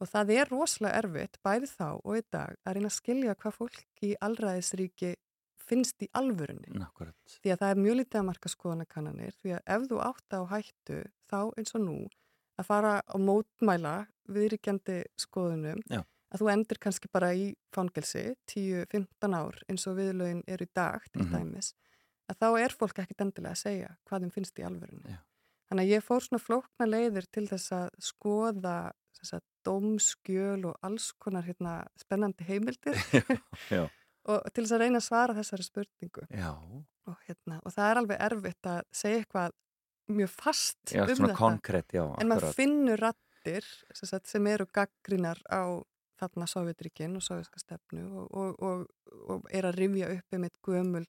Og það er rosalega erfitt, bæði þá og í dag, að reyna að skilja hvað fólk í allræðisríki finnst í alvörunni. Akkurat. Því að það er mjög lítið að marka skoðanakannanir, því að ef þú átt á hættu, þá eins og nú, að fara og mótmæla viðríkjandi skoðunum, Já. að þú endur kannski bara í fangelsi 10-15 ár eins og viðlögin eru í dag til Mhm. dæmis, að þá er fólk ekkit endilega að segja hvað þeim finnst í alvörunni. Já. Þannig að ég fór svona flókna leiðir til þess að skoða að dómskjöl og alls konar hérna, spennandi heimildir. [LAUGHS] Já, [LAUGHS] og til þess að reyna að svara þessari spurningu. Já, og, hérna, og það er alveg erfitt að segja eitthvað mjög fast já um þetta. konkrétt, já, en maður finnur rattir sem, sem eru gaggrinar á þarna Sovjetríkin og sovjetska stefnu og, og, og, og er að rifja upp um eitt gömul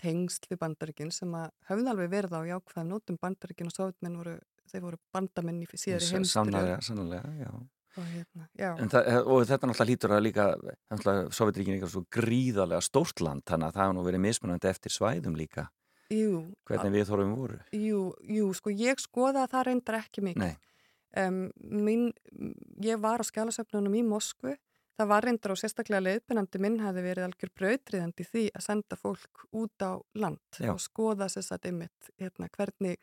tengsl við bandaríkin sem að höfðu alveg verið á jákvæðum nótum. Bandaríkin og sovjetmenn voru, þeir voru bandamenn í síðari heimstyrjöld Sannlega, sannlega, já. Og hérna, það, og þetta náttúrulega lítur að líka, Sovjetríkin er eitthvað svo gríðarlega stórt land, þannig að það hefur nú verið mismunandi eftir svæðum líka, jú, hvernig við þorfum voru. jú, jú, sko ég skoða það reyndar ekki mikið. Um, mín, ég var á skjálasöfnunum í Moskvu. Það var reyndar og sérstaklega leiðbyrnandi minn hefði verið algjör brautriðandi því að senda fólk út á land Já. og skoða að ymmit hérna, hvernig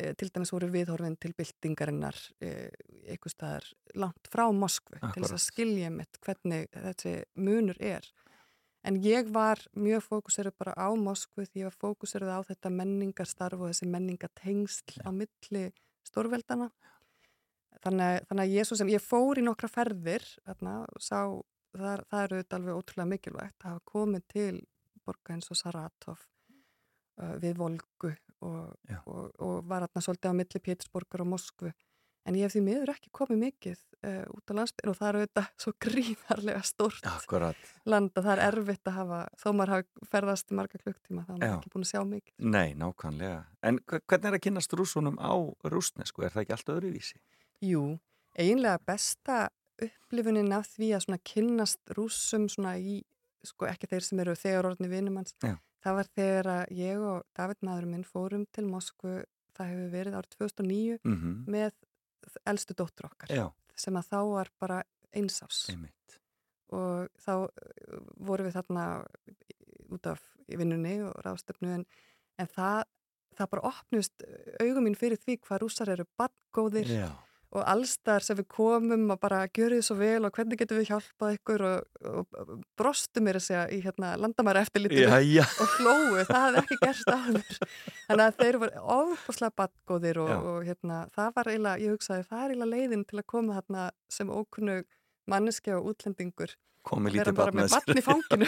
e, til dæmis voru viðhorfin til byltingarinnar e, einhver staðar langt frá Moskvu til þess að skilja ymmit hvernig þessi munur er. En ég var mjög fókuseruð bara á Moskvu því ég var fókuseruð á þetta menningarstarf og þessi menningatengsl á milli stórveldana þannig, þannig að ég svo sem, ég fór í nokkra ferðir þarna, sá, það, það eru þetta alveg ótrúlega mikilvægt að hafa komið til borga eins og Saratov uh, við Volgu og, og, og var þarna svolítið á milli Pétursborgar og Moskvu en ég hef því miður ekki komið mikið uh, út á landsbyrn og það eru þetta [LAUGHS] svo gríðarlega stórt akkurat. land að það er erfitt að hafa þó maður hafi ferðast í marga klukktíma þá er maður ekki búin að sjá mikið Nei, nákvæmlega. En hve- hvernig er að kynast rúsunum á rúsnesku? Er það ekki allt öðruvísi? Jú, eiginlega besta upplifunin af því að rússum svona í, sko ekki þeir sem eru þegar orðni vinumanns. Já. Það var þegar að ég og David maður minn fórum til Moskvu, það hefur verið árið 2009 Mm með elstu dóttur okkar Já, sem að þá var bara einsás einmitt. og þá uh, vorum við þarna út af vinnunni og ráðstöfnu en, en það, það bara opnust augum mín fyrir því hvað rússar eru badgóðir Já, og allstar sem við komum og bara gjöru þið svo vel og hvernig getum við hjálpað ykkur og, og brostu mér að segja í hérna, landamæra eftirlitinu já, já. og hlóu, það hefði ekki gerst áður þannig að þeir voru ofbúslega badgóðir og, og hérna, það var eiginlega, ég hugsaði, það er eiginlega leiðin til að koma þarna sem ókunnug manneski og útlendingur Komið lítið bara með batn í fanginu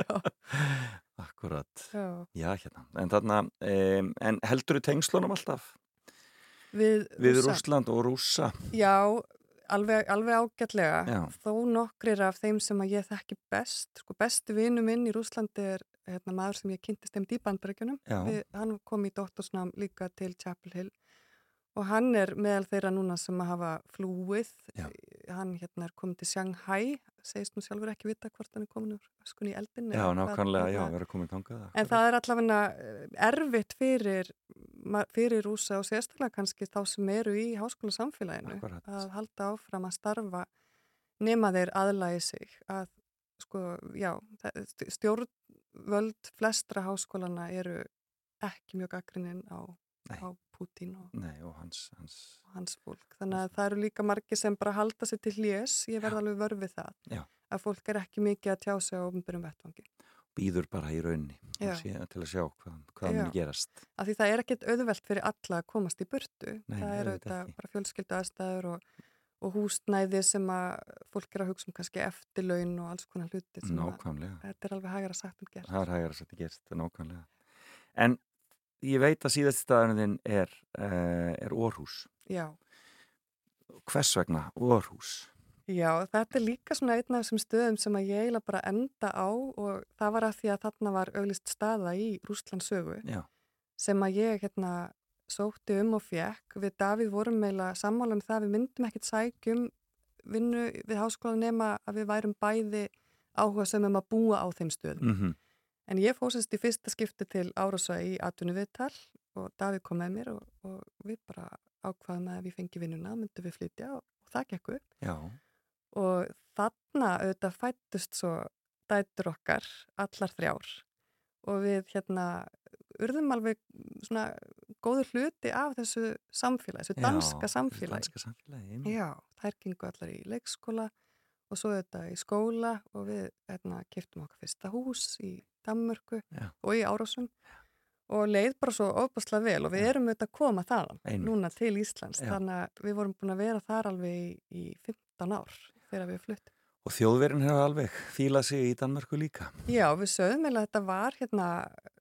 já, [LAUGHS] Akkurat. já. Já, hérna. En þarna, um, en heldur þú tengslunum alltaf? Við, Við Rússland og Rússa? Já, alveg, alveg ágætlega. Já. Þó nokkrir af þeim sem að ég þekki best. Sko, bestu vinu minn í Rúslandi er hérna, maður sem ég kynntist þeim dýbandbergjunum. Já. Hann kom í doktorsnám líka til Chapel Hill og hann er meðal þeirra núna sem að hafa flúið. Já. Hann hérna er komið til Shanghai, segist nú sjálfur ekki vita hvort hann er komin úr öskunni í eldin. Já, nákvæmlega, já, verður komið tangað. En það er allavega erfitt fyrir, fyrir rúsa og sérstaklega kannski þá sem eru í háskóla samfélaginu Akkurat. að halda áfram að starfa nema þeir aðlægi sig að sko, já, stjórnvöld flestra háskólana eru ekki mjög gaggrinnin á, á Pútín og, Nei, og hans, hans og hans fólk. Þannig að það eru líka margir sem bara halda sig til hlés, ég verð alveg vörfið það, Já. að fólk er ekki mikið að tjá sig á ofnbyrjum vettvangi. býður bara í raunni sé, til að sjá hvað, hvað mun gerast. Af því það er ekkert auðvelt fyrir alla að komast í burtu. Nei, það er ekki. bara fjölskyldu aðstæður og, og húsnæði sem að fólk er að hugsa um kannski eftirlaun og alls konar hluti að Nákvæmlega. þetta er alveg hægara sagt um gert. Það er hægara að setja gerst, nákvæmlega. En ég veit að síðast staðurinn þinn er, uh, er Orhús. Já. Hvers vegna Orhús? Já, þetta er líka svona einn af þessum stöðum sem að ég eiginlega bara enda á og það var að því að þarna var auglist staða í Rústlandsögu Já, sem að ég hérna sótti um og fekk. Við Davíð vorum meila sammála um það að við myndum ekkit sækjum vinnu við háskóla nema að við værum bæði áhuga sem um að búa á þeim stöðum. mm En ég fósist í fyrsta skipti til Árosa í atvinnu viðtal og Davíð kom með mér og, og við bara ákvaðum að ég fengi vinnuna myndum við flytja og, og það gekk upp já, og þarna auðvitað fættust svo dætur okkar allar þrjár og við hérna urðum alveg svona góður hluti af þessu samfélagi, þessu danska samfélagi. Danska samfélagi. Já, þær gengu allar í leikskóla og svo þetta í skóla og við hérna kiptum okkar fyrsta hús í Danmörku Já. og í Árásum og leið bara svo ofbúslega vel og við Já. erum auðvitað að koma þaðan Einmitt. núna til Íslands Já. þannig að við vorum búin að vera þar alveg í, í 15 ár þegar við fluttum. Og þjóðverin hefur alveg fílað sig í Danmörku líka. Já, við sögum eða þetta var hérna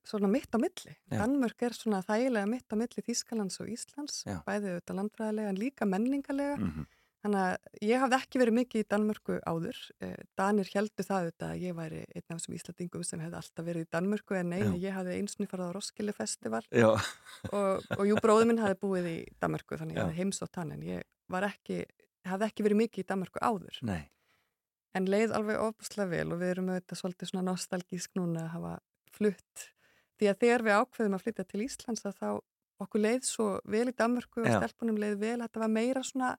svona mitt á milli. Já. Danmörk er svona þægilega mitt á milli Þýskalands og Íslands, Já. bæði auðvitað landfræðilega en líka menningarlega. Mm Þannig að ég hafði ekki verið mikið í Danmörku áður. Eh, Danir heldu það auðvitað að ég væri einn af þessum Íslandingum sem hefði alltaf verið í Danmörku en nei, Já. ég hafði einsni farið á Roskilde festival og, og jú, bróður minn hafði búið í Danmörku þannig ég Já. hafði heimsótt hann en ég ekki, hafði ekki verið mikið í Danmörku áður. nei, En leið alveg ofbúslega vel og við erum auðvitað svolítið svona nostalgísk núna að hafa flutt. Því að þegar við ákveðum að flytja til Íslands að þá okkur leið svo vel í Danmörku og stelpunum leið vel. Þetta var meira svona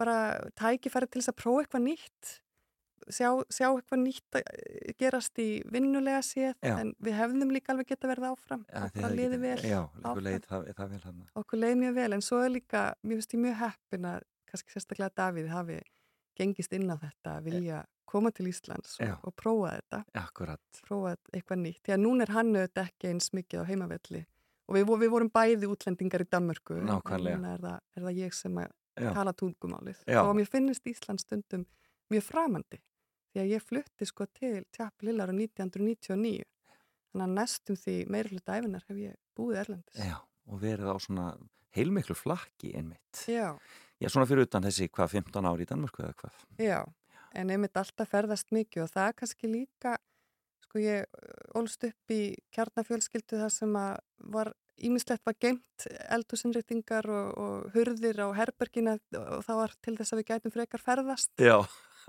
bara tækifæri til þess að prófa eitthvað nýtt. Sjá, sjá eitthvað nýtt að eh, gerast í vinnulega séð Já. en við hefðum líka alveg geta verið áfram. ja, bara liði vel. Já, áfram. leið það, það vel. Okkur leið mjög vel en svo er líka, mér finnst ég mjög heppin að kannski sérstaklega Davíð hafi gengist inn á þetta að vilja koma til Íslands og, og prófa þetta, Akkurat. prófa eitthvað nýtt. Því að núna er hann auðvitað ekki eins mikið á heimavelli og við, við vorum bæði útlendingar í Danmörku en núna er það, er það ég sem að Já. tala tungumálið. Já. Og mér finnst Ísland stundum mjög framandi því að ég flutti sko til Tjapilillar á 1999 þannig að næstum því meira hluta æfinar hef ég búið erlendis. Já, og verið á svona heilmiklu flakki einmitt. Já. Já, svona fyrir utan þessi, hvað, 15 ári í Danmörku eða hvað? Já, en einmitt alltaf ferðast mikið og það er kannski líka, sko ég ólst upp í kjarnafjölskyldu þar sem að var ímislegt var geimt eldhúsinréttingar og, og hurðir á herbergina og það var til þess að við gætum frekar ferðast. Já,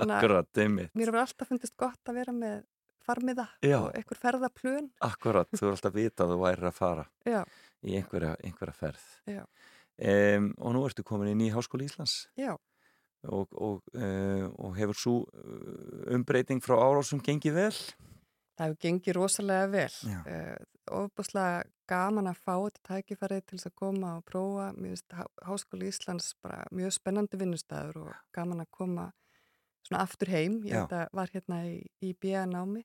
akkurat, einmitt. mér hefur alltaf fundist gott að vera með farmiða Já. og einhver ferðaplön. Akkurat, þú er alltaf að vita að þú værir að fara [LAUGHS] Já, í einhverja, einhverja ferð. Já. Um, og nú ertu komin inn í Háskóli Íslands já, og, og, uh, og hefur svo umbreyting frá árásum gengið vel? það hefur gengið rosalega vel. Uh, ofbúslega gaman að fá þetta tækifæri til þess að koma og prófa. Mér finnst Há- Háskóli Íslands bara mjög spennandi vinnustæður og gaman að koma svona aftur heim. Ég var hérna í, í BA námi.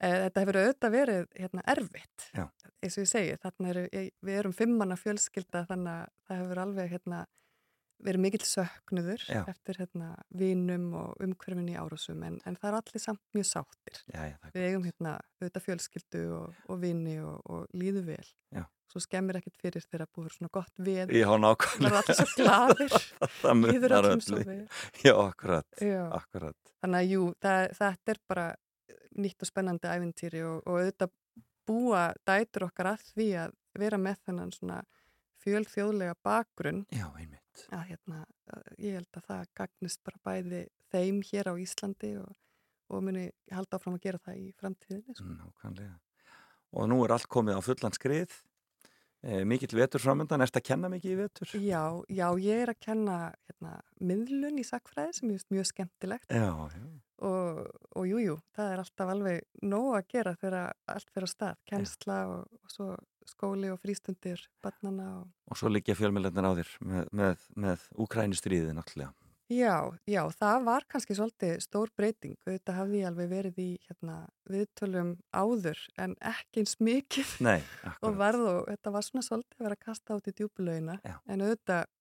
Eh, Þetta hefur auðvitað verið hérna erfitt, Já. eins og ég segi, þarna eru, við erum fimmanna fjölskylda þannig að það hefur alveg hérna, verið mikill söknuður Já. eftir hérna, vinum og umhverfin í árásum en, en það er allir samt mjög sáttir. Já, já, það er Við eigum hérna auðvitað fjölskyldu og, og vini og, og líðu vel. Já. Svo skemmir ekkert fyrir þegar búið svona gott við. Já, nákvæmlega. Verða allir svo [LAUGHS] það Líður öllum svo vel. Já, akkurat, akkurat. Þannig að jú, það, þetta er bara nýtt og spennandi æfintýri og, og auðvitað búa dætur okkar að því að vera með þennan svona fjölþjóðlega bakgrunn Já, einmitt. Að hérna, ég held að það gagnist bara bæði þeim hér á Íslandi og, og muni halda áfram að gera það í framtíðinni. Sko. Nákvæmlega. Og nú er allt komið á fullan skrið. E, mikill vetur framöndan, ertu að kenna mikið í vetur? Já, já, ég er að kenna hérna, miðlun í sakfræði sem finnst mjög skemmtilegt Já, já. og, og jú, jú, það er alltaf alveg nóg að gera þegar allt fyrir að stað, kennsla og, og svo skóli og frístundir barnana og og svo liggja fjölmjöldnar á þér með, með, með Úkrænustriðið náttúrulega. Já, já, það var kannski svolítið stór breyting. Þetta hafði ég alveg verið í hérna, viðtölum áður en ekki eins mikið Nei, [LAUGHS] og varð og þetta var svona svolítið að vera að kasta át í djúpulauina. Já. En auðvitað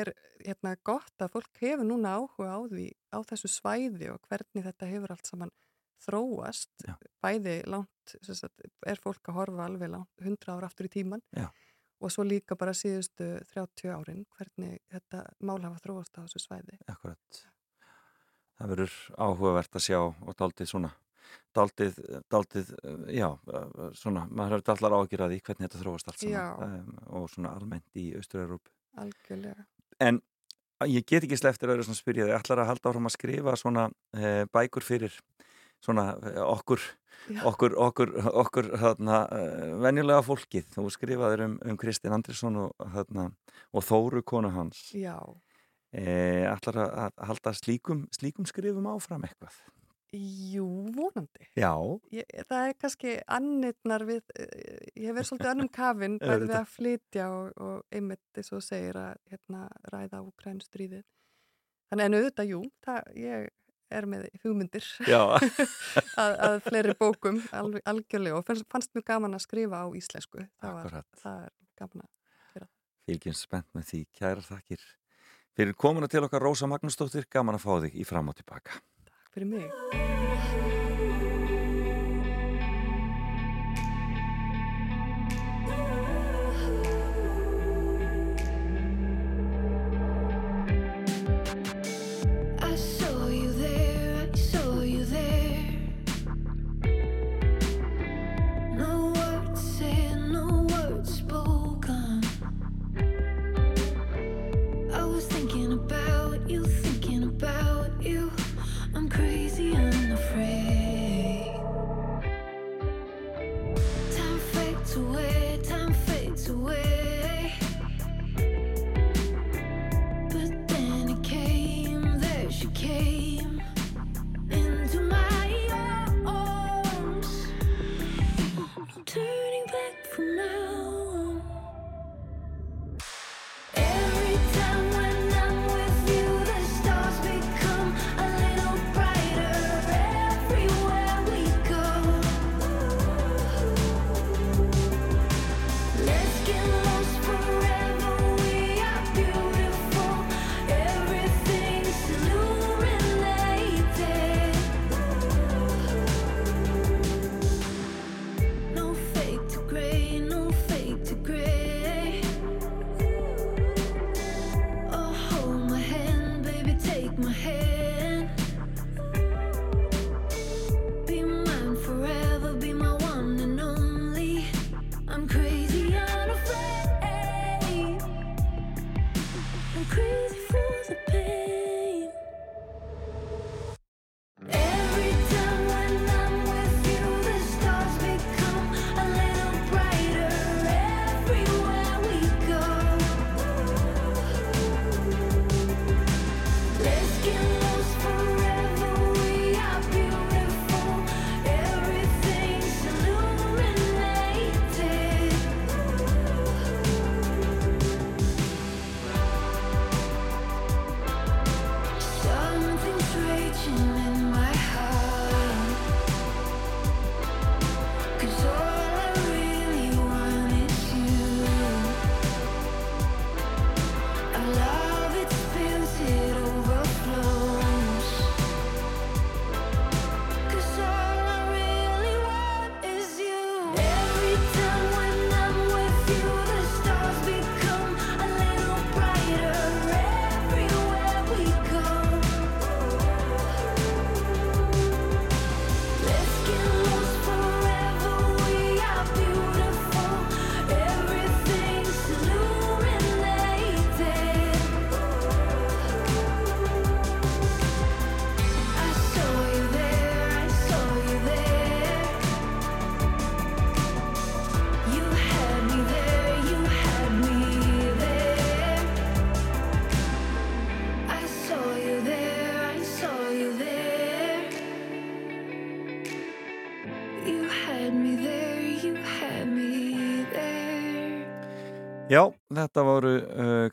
er hérna, gott að fólk hefur núna áhuga á því á þessu svæði og hvernig þetta hefur allt saman þróast. Já. Bæði langt, sem sagt, er fólk að horfa alveg langt, 100 ára aftur í tíman Já. og svo líka bara síðustu 30 árin hvernig þetta mál hafa þróast á þessu svæði. Akkurat. Það verður áhugavert að sjá og daldið svona, daldið, daldið, já, svona, maður hefur allar ágjur að því hvernig þetta þróast allt saman um, og svona almennt í Austur-Európu. Algjörlega. En ég get ekki sleftir að spyrja þig, ætlar að halda áfram að skrifa svona e, bækur fyrir svona eh, okkur, Já. okkur, okkur, okkur þarna, e, venjulega fólkið. Þú skrifaðir um, um Kristinn Andrisson og, þarna, og Þóru konu hans. Já. E, ætlar að, að halda slíkum, slíkum skrifum áfram eitthvað? Jú, vonandi. Já, Ég, það er kannski annirnar við, eh, ég hef verið svolítið önnum [LAUGHS] kafinn bæði við að flytja og, og einmitt eins og segir að hérna, ræða úkrænustríðið. Þannig en auðvitað, jú, það, ég er með hugmyndir [LAUGHS] að, að fleiri bókum alveg, algjörlega og fannst, fannst mjög gaman að skrifa á íslensku. Það, var, það er gaman að Fylgjum spennt með því, kæra þakkir. Fyrir komuna til okkar Rósa Magnúsdóttir, gaman að fá þig í fram og tilbaka. takk fyrir mig.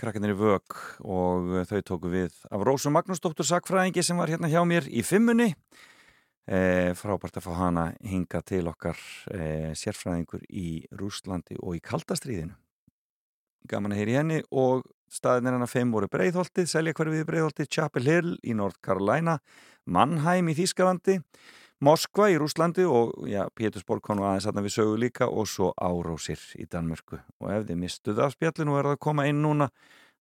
Krakkarnir í vög og uh, þau tóku við af Rósu Magnúsdóttur Sakfræðingi sem var hérna hjá mér í fimmunni. Eh, frábært að fá hana hinga til okkar eh, sérfræðingur í Rúslandi og í kaldastriðinu. Gaman að heyri henni og staðinir hennar fimm voru Breiðholtið, Selja hverfið Breiðholtið, Chapel Hill í North Carolina, Mannheim í Þýskalandi, Moskva í Rúslandi og já, Pétursborg konu aðeins aðna við sögu líka og svo Árósir í Danmörku. Og ef þið mistuð af spjallinu og verða að koma inn núna,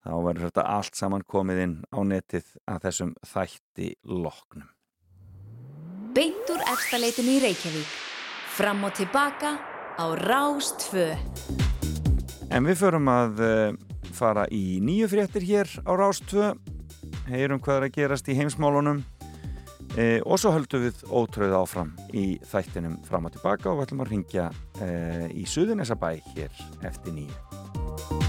þá verður þetta allt saman komið inn á netið að þessum þætti loknum. Beint úr efstaleitinu í Reykjavík. Fram og tilbaka á Rástfö. En við förum að uh, fara í nýju fréttir hér á Rástvö, heyrum hvað er að gerast í heimsmálunum uh, og svo höldum við ótröð áfram í þættinum fram og tilbaka og við ætlum að ringja uh, í Suðunesabæ hér eftir nýju.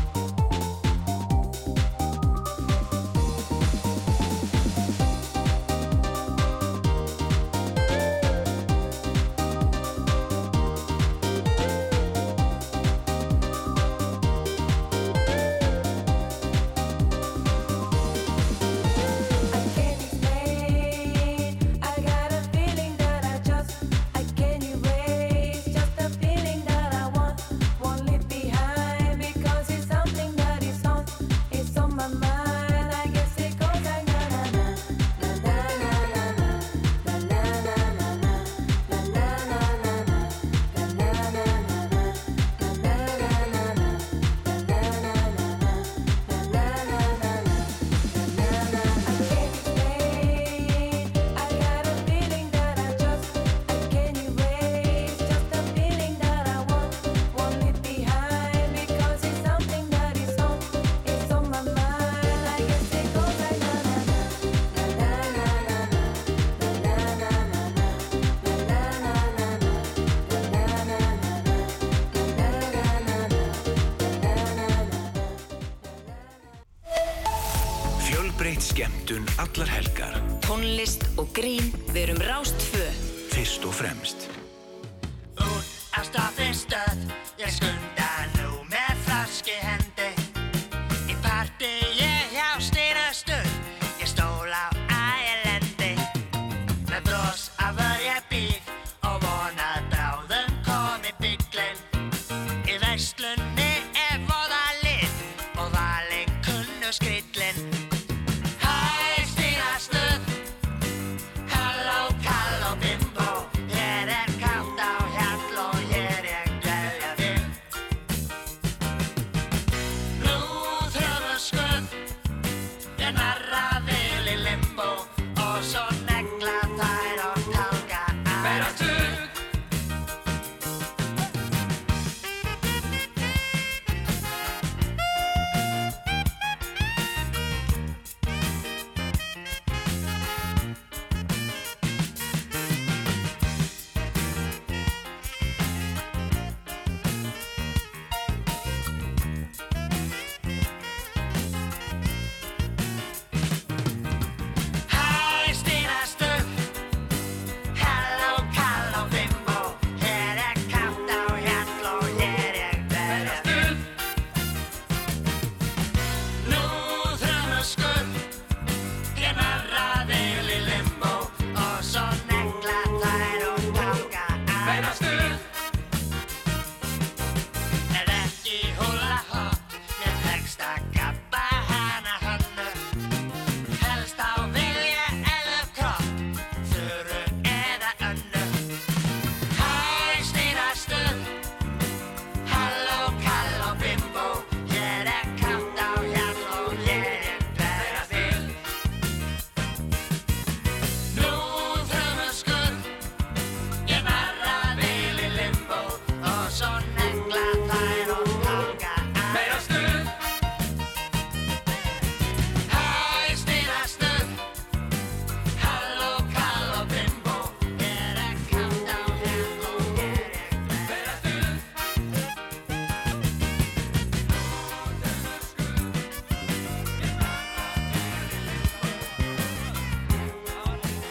Allar helgar. Tónlist og grín, við erum Rástfö. Fyrst og fremst.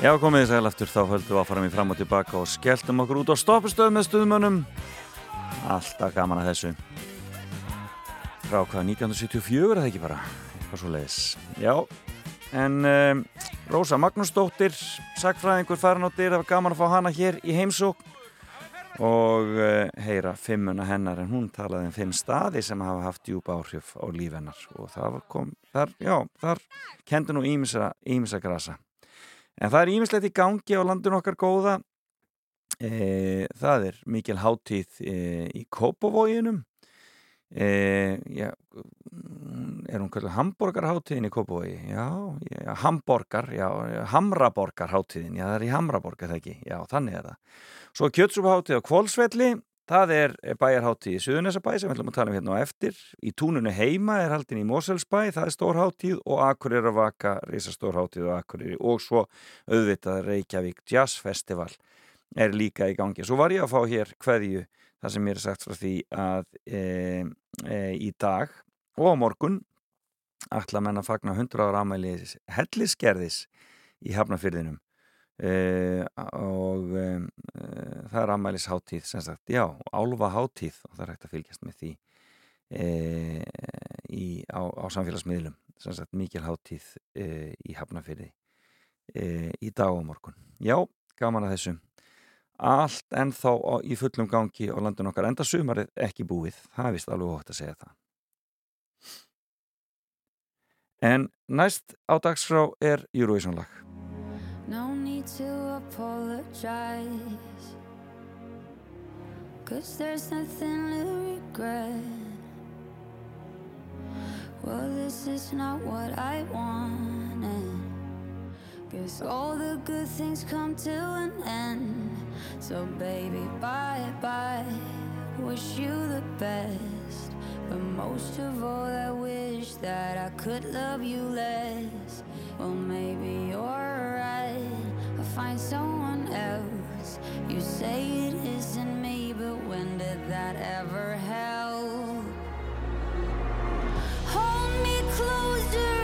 Já, komið þið sæl aftur, þá höldum við að fara mér fram og tilbaka og skelltum okkur út á stoppustöð með stuðmönnum. Alltaf gaman að þessu. frá hvað 1974 er það ekki bara eitthvað svo leiðis já, en um, Rósa Magnúsdóttir sagfræðingur farin á dyr, það var gaman að fá hana hér í heimsók og uh, heyra fimmuna hennar en hún talaði um fimm staði sem hafa haft djúpa áhrif á líf hennar og það kom, þar, já, þar kendi nú ímisa grasa en það er ímislegt í gangi á landinu okkar góða. E, það er mikil hátíð e, í Kópavóginum e, já, er hún kallið Hamborgarháttíðin í Kópavogi? Já, já, Hamborgar já, Hamraborgarháttíðin já, það er í Hamraborg, er það ekki? Já, þannig er það. Svo Kjötsúpaháttíð á Kvolsvelli það er bæjarháttíð í Suðunesabæ sem við ætlum að tala um hérna á eftir. Í túnunu heima er haldin í Moselsbæ það er stórháttíð og Akureyri að vaka risastórháttíð og Akureyri og svo auðvitað Reykjavík Jazz Festival er líka í gangi. Svo var ég að fá hér hverju það sem mér er sagt frá því að e, e, í dag og á morgun ætla menn að fagna 100 ára amæli hellisgerðis í Hafnafyrðinum e, og e, það er amælis háttíð sem sagt, já, álfa háttíð og það er hægt að fylgjast með því e, í, á, á samfélagsmiðlum. Sem sagt mikil háttíð í Hafnafyrði í dag og morgun. Já, gaman að þessu. Allt ennþá í fullum gangi á landun okkar, enda sumarið ekki búið. Það er vist alveg hótt að segja það. En næst á dagskrá er Eurovision lag No need to apologize. Cause there's nothing to regret. Well, this is not what I wanted. Guess all the good things come to an end. So, baby, bye bye. Wish you the best. But most of all, I wish that I could love you less. Well, maybe you're right. I'll find someone else. You say it isn't me, but when did that ever help? Hold me closer,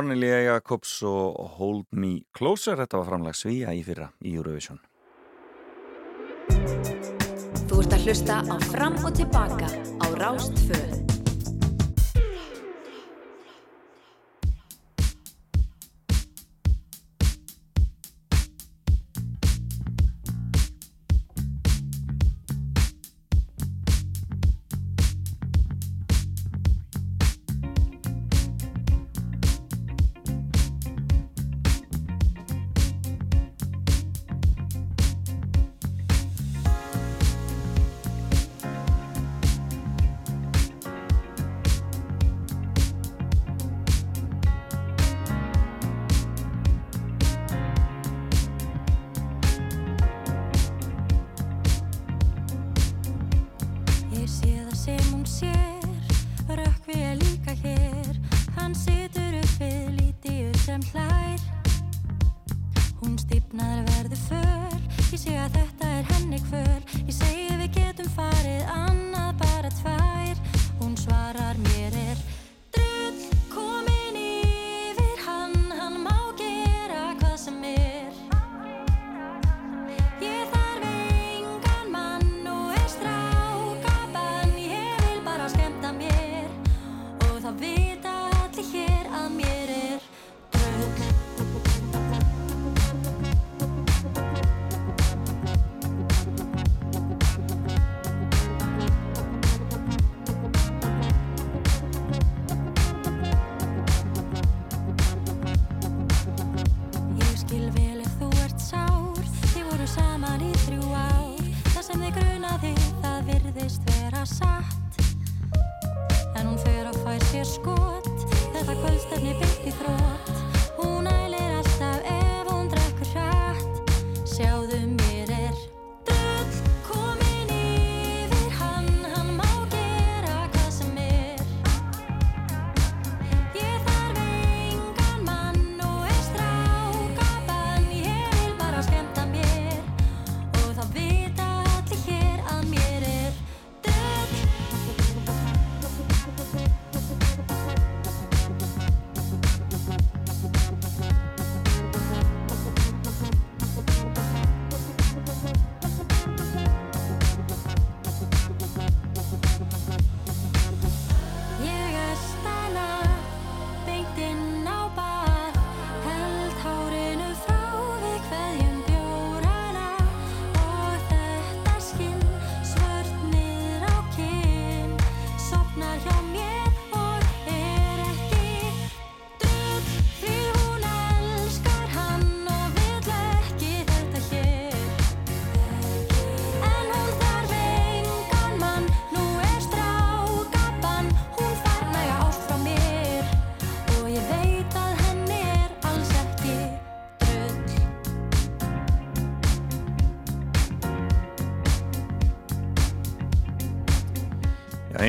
Cornelia Jacobs og Hold Me Closer þetta var framlag svíja í fyrra í Eurovision Þú ert að hlusta á Fram og Tilbaka á Rástfö.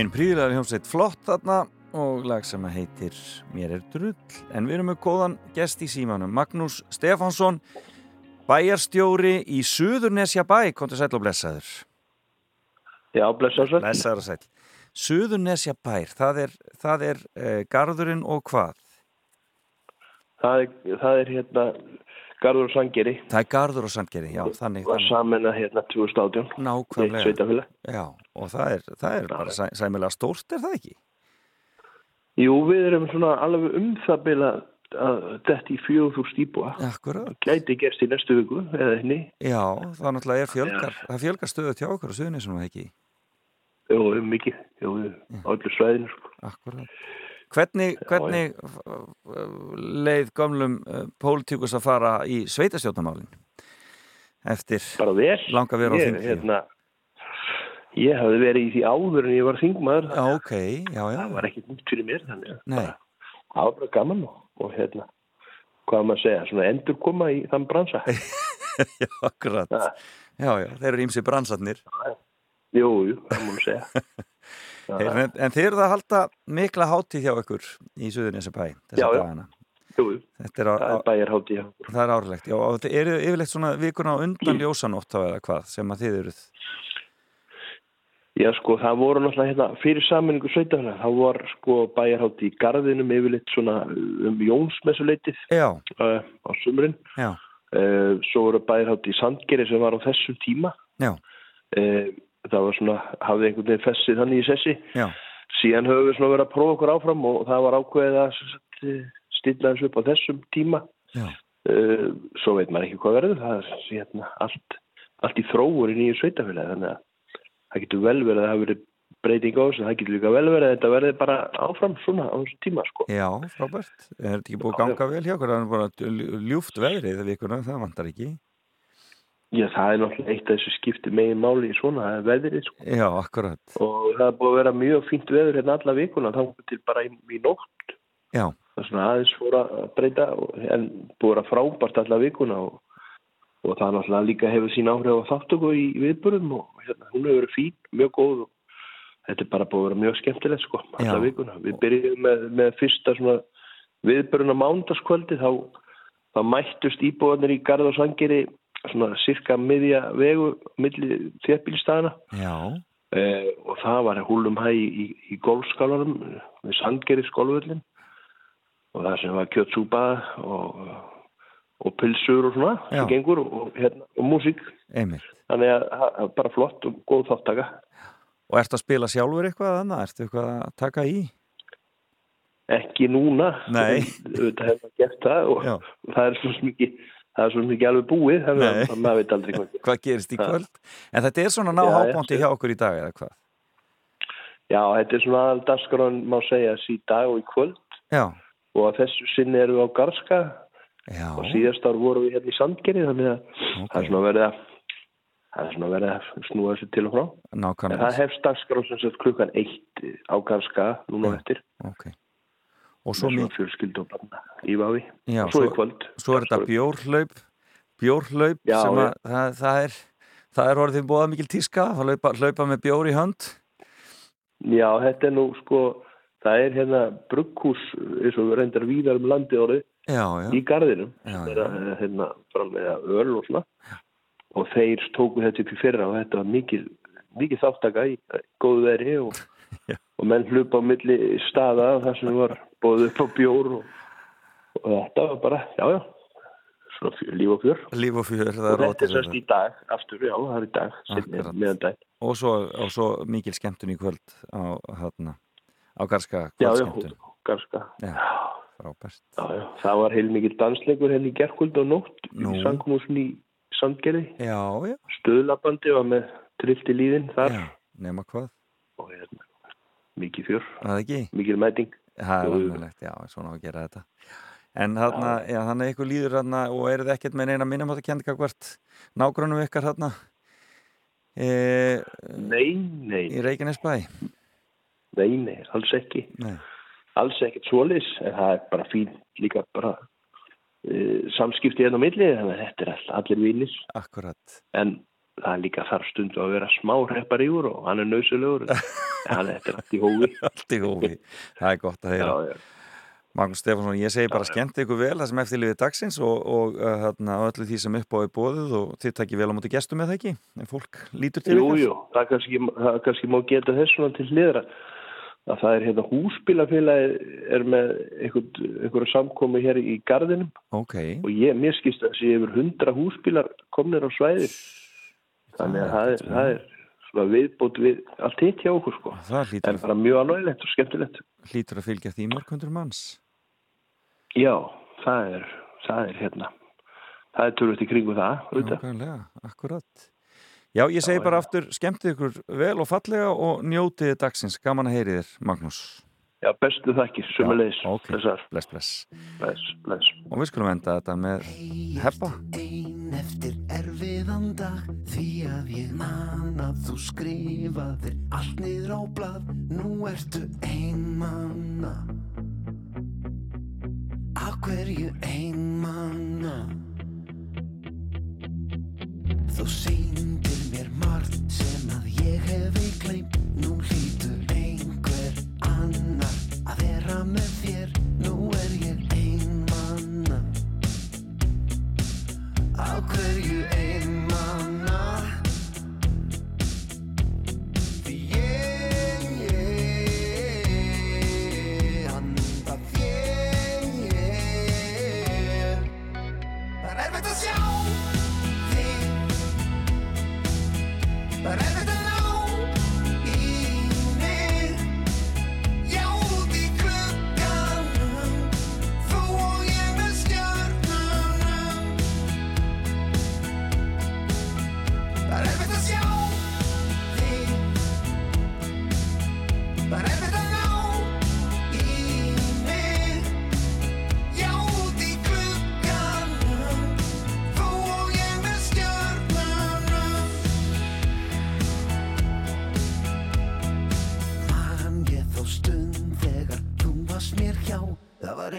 Einn príðilega hljómsveit flott þarna og lag sem heitir Mér er drull. En við erum með góðan gest í símanum, Magnús Stefánsson, bæjarstjóri í Suðurnesja bæ, kontur sæll og blessaður. Já, blessaður sæll. Blessaður og sæll. Suðurnesja bær, það er, það er eh, garðurinn og hvað? Það er, það er hérna Garður og Sangeri. Það er garður og sandgeri, já, þannig. Þannig. saman að hérna 2018. Nákvæmlega. Já, og það er, það er bara sæ, sæmilega stórt, er það ekki? Jú, við erum svona alveg um það bila að þetta í þú stýpua. Akkurat. Gæti gerst í næstu viku eða henni. Já, það náttúrulega er fjölgar, það fjölgar stöðu til okkur er það ekki? Jú, mikið. Jú, á öllu svæðinu. Sko. Akkurat. Hvernig, hvernig uh, leið gamlum uh, pólitíkus að fara í sveitastjórnamálin eftir langa vera á þingi? hérna, ég hafði verið í því áður en ég var þingmaður. Já, ok, já, já. Það var ekkert nýtt fyrir mér, þannig að það var bara gaman og, og hérna, hvað maður að segja, svona endur koma í þann bransa. [LAUGHS] já, akkurat. Já, já, þeir eru ímsi bransarnir. Jú, jú, það múið segja. [LAUGHS] Hey, en, en þeir eru það að halda mikla hátíð hjá ykkur í Suðurnesjum bæ, þessa Já, já. dagana. Jú, Þetta er, á, á, er. Já. það er árlegt, já, og þetta eru yfirleitt svona vikuna á undan ljósanótt þá eða hvað sem að þið eruð. Já, sko, það voru náttúrulega hérna, fyrir saminningu sveitafélag, þá var sko bæjarhátti í garðinum yfirleitt svona um Jónsmessuleitið Já, uh, á sumrin. já, Uh, svo voru bæjarhátti í Sandgeri sem var á þessum tíma. já, Uh, það var svona, hafði einhvern veginn fessið þannig í sessi. já, Síðan höfum við svona verið að prófa okkur áfram og það var ákveðið að eh, stilla þessu upp á þessum tíma. Uh, svo veit maður ekki hvað verður, það er hérna, allt, allt í þróur í nýju sveitafélagi, þannig að það getur vel verið að það hafi verið breyting á þessu, það getur líka vel verið að þetta verði bara áfram svona á þessu tíma, sko. já, frábært. Er þetta ekki búið að ganga vel hjá okkur? Það er bara ljúft veðrið það vikuna, það vantar ekki. Já, það er náttúrulega eitt af þessu skipti megin máli í svona, það er veðrið, sko. Já, akkurat. Og það er búið að vera mjög fínt veður hérna alla vikuna, þá til bara í, í nótt. Já, Það er svona aðeins fór að breyta, en búið að vera frábært alla vikuna og, og það náttúrulega líka hefur sín áhrif á þáttöku í viðbörðum og hérna, hún hefur verið fín, mjög góð og þetta er bara búið að vera mjög skemmtilegt sko, alla Já. vikuna. Við byrjum með, með fyrsta svona viðbörðun á mándaskvöldi, þá, þá mættust íbúðanir í Garð og Sangeri svona cirka miðja vegu milli þéttbílstæðana já, eh, og það var húlum hæ í, í, golfskálanum við Sandgeri skólvöllin og það sem var kjötsúpa og, og pilsur og svona Já. sem gengur og, hérna, og músík einmitt. þannig að það er bara flott og góð þáttaka Og ertu að spila sjálfur eitthvað þannig? Ertu eitthvað að taka í? ekki núna Nei. auðvitað hefur maður gert það og, Já. það er svo mikið það er svo mikið alveg búið þannig að maður veit aldrei hvað Hvað gerist í kvöld? En þetta er svona ná hábóndi já. hjá okkur í dag eða hvað? Já, þetta er svona aðal dagskráin má segja í dag og í kvöld. Já, og að þessu sinni við á Garska. Já, og síðast ár vorum við hérna í Sandgeri þannig að það er svona verið að það er svona verið að snúa þessu til og frá. En nákvæmlega. það hefst dagskrá sem sagt klukkan eitt á Garska núna á eftir. Ok. Og svo, svona fjölskyldu og barna í Vafi já, og svo, svo, í kvöld. svo er þetta bjórhlaup, bjórhlaup Já, sem að það, það er, það er orðið bóða mikil tíska að hlaupa, hlaupa með bjór í hönd. Já, þetta er nú sko það er hérna brugghús eins og við reyndar víðar um landi orðið Já, já, í það er að hérna fram með öl og svona. Og þeir tóku þetta upp í fyrra og þetta var mikið, mikið þáttaka í góðu veri og, [LAUGHS] og menn hlupa á milli staða þar sem var bóð upp á bjór og, og þetta var bara, já já. Svona fjör, líf og fjör. Líf og fjör, það og er þetta er sérst í dag aftur, já það er í dag Akkurat. meðan dag, Og svo, og svo mikil skemmtun í kvöld á, hérna, á Garska já já, kvöldskemmtun. ganska Já, frábært. já, já, það var heil mikið dansleikur henni í gerkvöld og nótt Nú. í sangumúsin í Sandgerði. Já, já, stöðlabandi var með trillt í líðin þar. Já, nema hvað, og hérna, mikið fjör, mikið mæting Það er alveg, já, svona á að gera þetta. En þarna, já, þannig ykkur líður þarna og eru þið ekkert með neina minnum átt að kenda hvert nágrunum ykkar þarna? E, nei, nei, í Reykjanesbæ? nei, nei, alls ekki. Nei, alls ekkert svolis en það er bara fín líka bara uh, samskipti hérna á milli þannig að þetta er all, allir vinnir akkurat. en það er líka þarf stundu að vera smá hreppar yfir og hann er nöðsulegur [LAUGHS] en hann er þetta allt í hófi. [LAUGHS] Allt í hófi, það er gott að heyra. Já, já. Magnús Stefánsson, ég segi bara skemmt ykkur vel það sem eftir liðið dagsins og, og uh, hérna, á öllu því sem upp á er bóðið og þið takkir vel á móti gestum með það ekki? En fólk lítur til Jú, ykkar. jú, það kannski, það kannski má geta þess svona til hliðra að það er hérna húsbílafélagi er með einhver, einhverju samkomi hér í gardinum Ok, og ég, mér skist að sé yfir hundra húsbílar komnir á svæði þannig að það er, það er svona viðbót við allt hitt hjá okkur sko. Það hlýtur, en bara mjög ánægilegt og skemmtilegt. Hlýtur að fylgja því mörgundur manns. Já, það er, það er hérna. Það er törfut í kringu það auðvitað. Nákvæmlega, akkurat. Já, ég segi bara aftur, skemmtið ykkur vel og fallega og njótið dagsins. Gaman að heyri þér, Magnús. Já, bestu þakkir, sumulegis ok. Bless, bless. Bless, bless. Og við skulum enda þetta með heppa Erfiðan dag Því að ég man að þú skrifaðir allt niður á blað. Nú ertu einmanna Af hverju einmanna Þú sýndir mér margt sem að ég hefi gleymt. Nú hlýtur einhver annar að vera með þér. Nú er ég einmanna Á hverju einmanna Það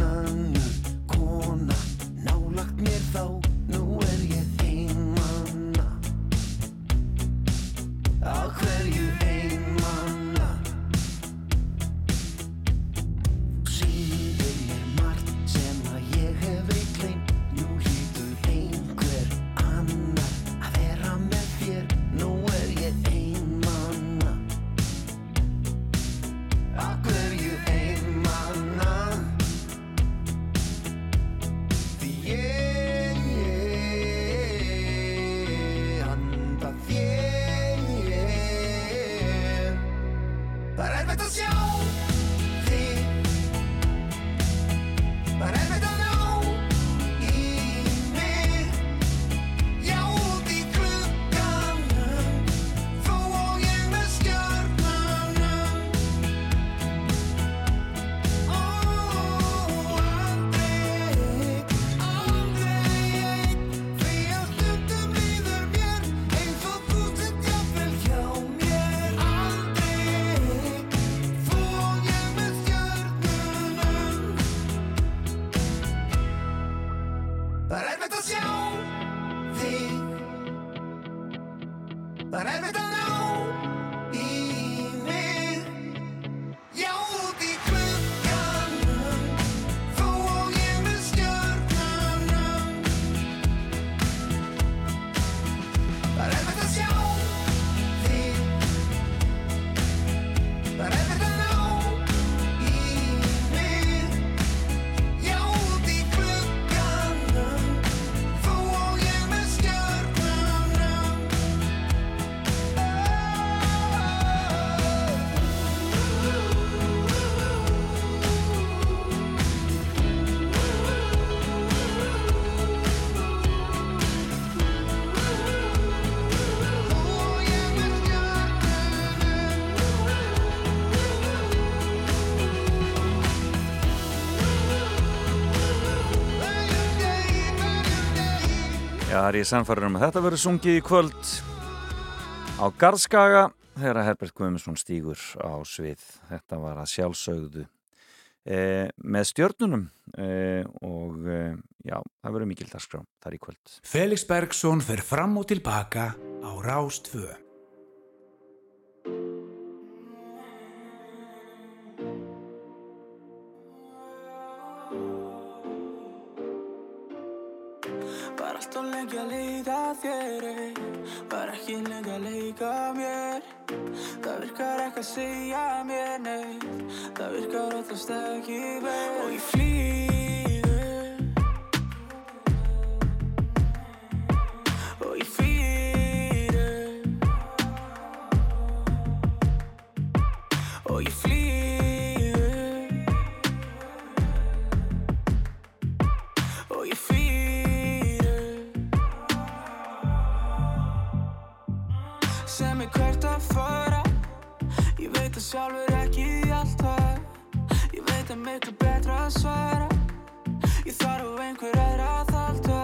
var það er ég sannfæður um að þetta verður sungið í kvöld á Garðskaga þegar Herbert Guðmundsson stígur á svið. Þetta var að sjálfsögðu e, með stjörnunum e, og e, já, það verður mikil dagskrá þar í kvöld. Felix Bergsson fer fram og tilbaka á Rástfö. Var alltaf lengi að leita þér. Var ekki lengi að leika mér Það virkar ekki að segja mér neitt Það virkar alltaf ekki vel Og ég flýðu sjálfur ekki alltaf. Ég veit að miklu betra að svara. Ég þarf einhver aðra að þalda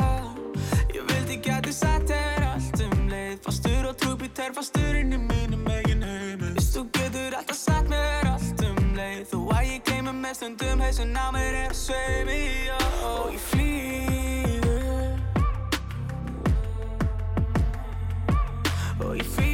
Ég vildi geti sagt þér allt um leið. Fastur og trúbíter, fastur inn í mínum eigin heimi. Vist þú getur alltaf sagt mér allt um leið. Þó að ég gleymi með stundum hausin á mér er að sveimi Og ég flýðu Og ég flýðu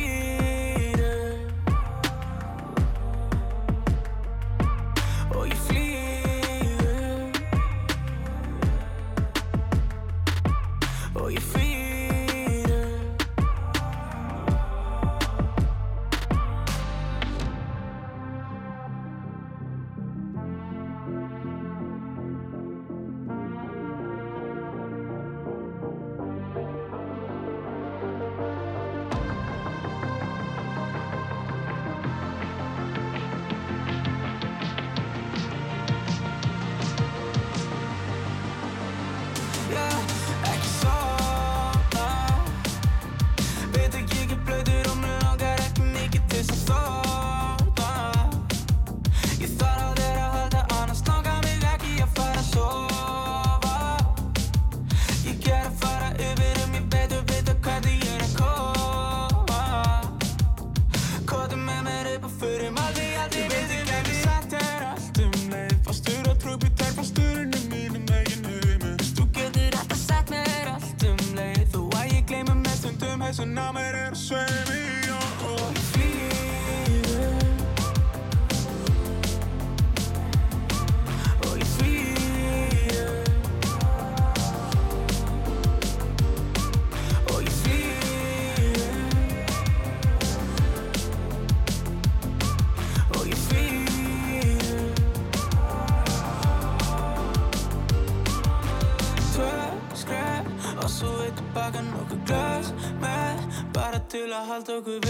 halda okkur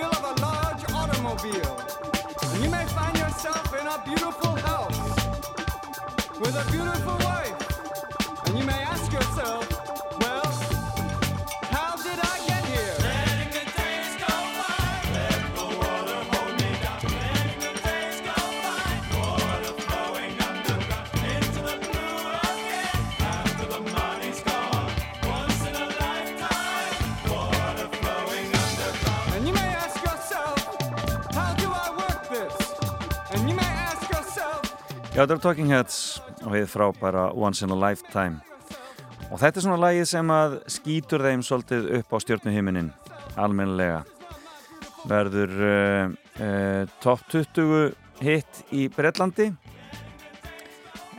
Wheel of a large automobile. And you may find yourself in a beautiful house with a beautiful wife. And you may ask yourself, þetta er Talking Heads og hefur frábæra Once in a Lifetime. Og þetta er svona lagið sem að skýtur þeim svolítið upp á stjórnuhiminin almennilega. Verður uh, uh, top 20 hit í Breitlandi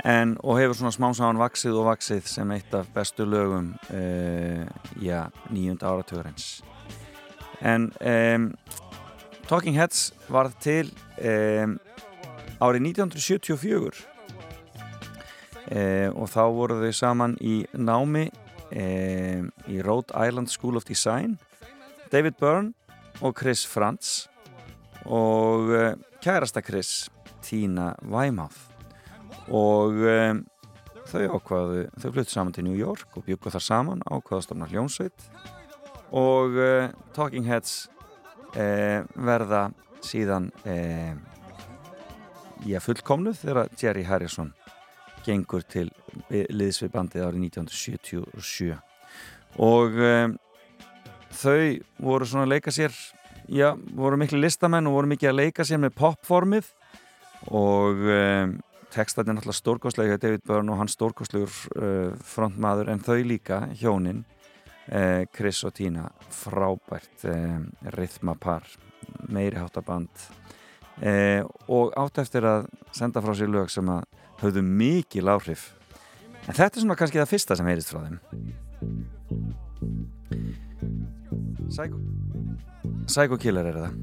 en og hefur svona smá saman vaksið og vaksið sem eitt af bestu lögum uh, já, nýjunda áratugurins en um, Talking Heads varð til um, árið 1974 eh, og þá voru þau saman í námi eh, í Rhode Island School of Design. David Byrne og Chris Frantz. Og eh, kærasta Chris Tina Weymouth. Og eh, þau ákvaðu þau fluttu saman til New York og byggu þar saman ákvaðu stofna hljónsveit og eh, Talking Heads eh, verða síðan eh, í að fullkomnu þegar Jerry Harrison gengur til liðs við bandið árið 1977 og um, þau voru svona að leika sér já, voru miklu listamenn og voru mikið að leika sér með popformið. Og um, textatinn alltaf stórkostlega David Byrne og hans stórkostlegur uh, frontmaður en þau líka, hjónin uh, Chris og Tina frábært um, rithmapar meiri háttaband eh, og átt eftir að senda frá sér lög sem að höfðu mikil áhrif. En þetta er svona kannski það fyrsta sem heyrist frá þeim. Psycho Psycho Killer er það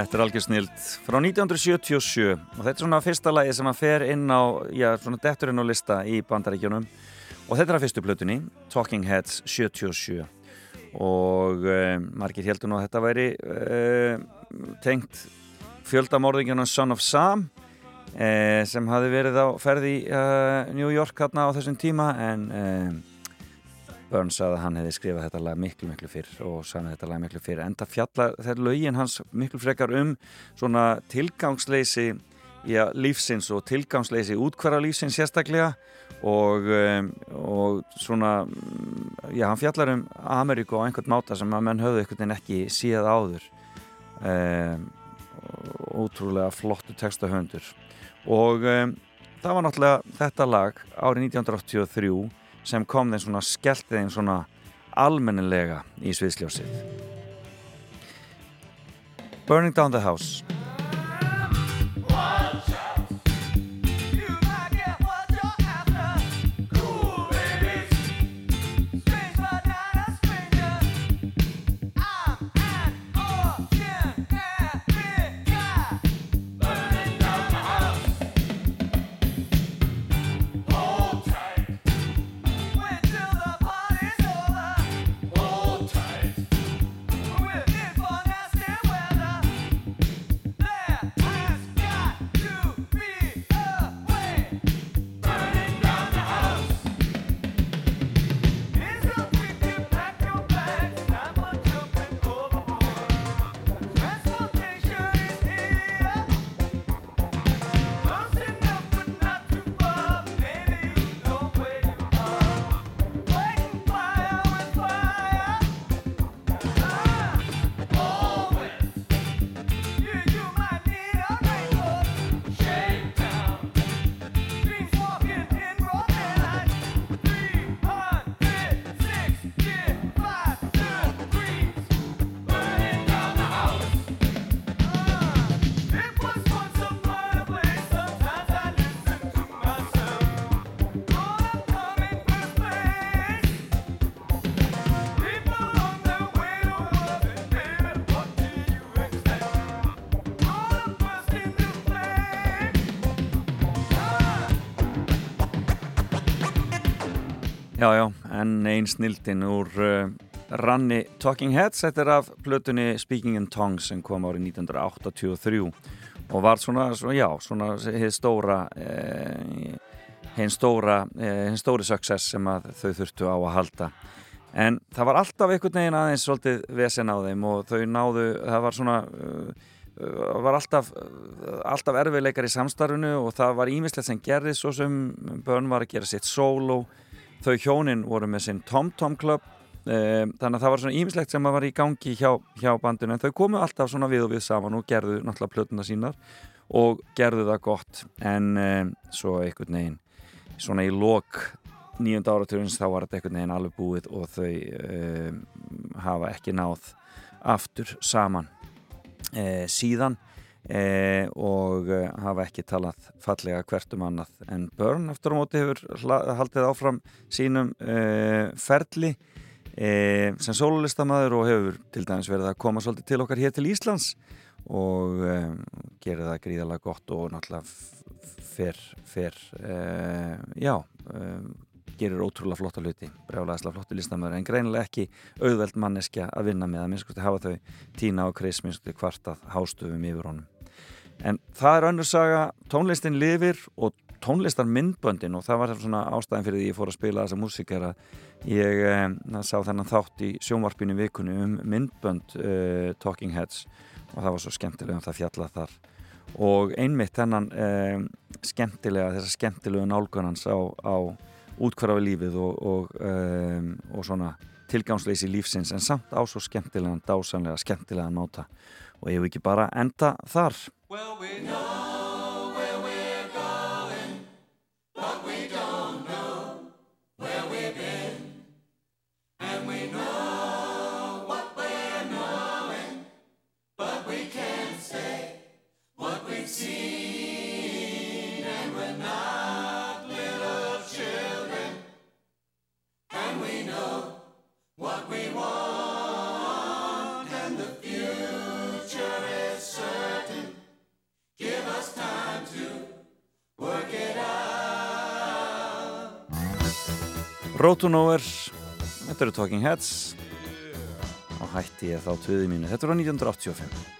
Þetta er algjör snild. Frá 1977 og þetta er svona fyrsta lagi sem að fer inn á, já, svona dettur inn á lista í bandaríkjunum. Og þetta er að fyrstu plötunni, Talking Heads 77 og uh, margir heldur nú að þetta væri uh, tengt fjöldamorðingjónan Son of Sam uh, sem hafi verið á ferði í New York hérna á þessum tíma. En Burns að hann hefði skrifað þetta lag miklu miklu fyrr og sagði þetta lag miklu fyrr en það fjalla þegar lögin hans miklu frekar um svona tilgangsleysi já, lífsins og tilgangsleysi útkværa lífsins sérstaklega og, um, og svona já, hann fjallar um Ameríku á einhvern máta sem að menn höfðu einhvern veginn ekki síð áður um, ótrúlega flottu textahöndur og um, það var náttúrulega þetta lag árið 1983 sem kom þeim svona skellt þeim svona almennilega í sviðsljósið. Burning Down the House Já, já, en einn snildin úr uh, ranni Talking Heads, þetta er af plötunni Speaking in Tongues sem kom árið 1983 og var svona, svona já, svona hefði stóra eh, hefði stóra hefði stóri success sem að þau þurftu á að halda. En það var alltaf einhvern veginn aðeins svolítið vesen á þeim og þau náðu, það var svona uh, var alltaf alltaf erfiðleikar í samstarfinu og það var ímislegt sem gerði svo sem börn var að gera sitt solo þau hjónin voru með sinn Tom Tom Club um, þannig að það var svona ímislegt sem var í gangi hjá, hjá bandinu en þau komu alltaf svona við og við saman og gerðu náttúrulega plötuna sínar og gerðu það gott. En um, svo einhvern veginn svona í lok nýjönda áraturins þá var þetta einhvern veginn alveg búið og þau um, hafa ekki náð aftur saman. Síðan e, og e, hafa ekki talað fallega hvert um annað en Börn aftur á móti hefur haldið áfram sínum e, ferli e, sem sólulistamæður og hefur til dæmis verið að koma svolítið til okkar hér til Íslands og e, gerir það gríðalega gott og náttúrulega f- fer, fer e, já gerir ótrúlega flotta hluti brjálæðislega flotti listamöður en greinilega ekki auðveld manneskja að vinna með að minnskusti hafa þau Tína og Chris minnskusti kvartað hástöfum yfir honum. En það er önnur saga tónlistin lifir og tónlistar myndböndin og það var svona ástæðin fyrir því ég fór að spila þessa músík er að ég eh, sá þennan þátt í sjónvarpinu vikunni um myndbönd eh, Talking Heads og það var svo skemmtilega um það fjallað þar. Og einmitt þennan eh, skemmtilega, þessa skemmtilegu nálgunans á, á útkvarfi lífið og, og, um, og svona tilgangsleysi lífsins en samt á svo skemmtilegan, dásanlega skemmtilegan máta. Og ég vil ekki bara enda þar? Well, we Road to Nowhere Þetta eru Talking Heads. Og hætti ég þá tvöði mínu. Þetta á 1985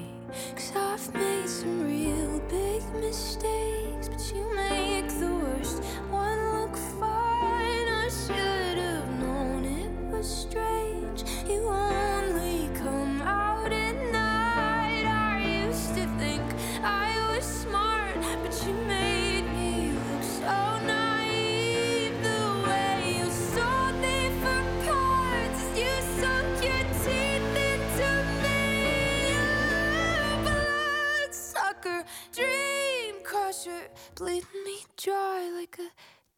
Cause I've made some real big mistakes, but you make the worst one dream bleeding me dry like a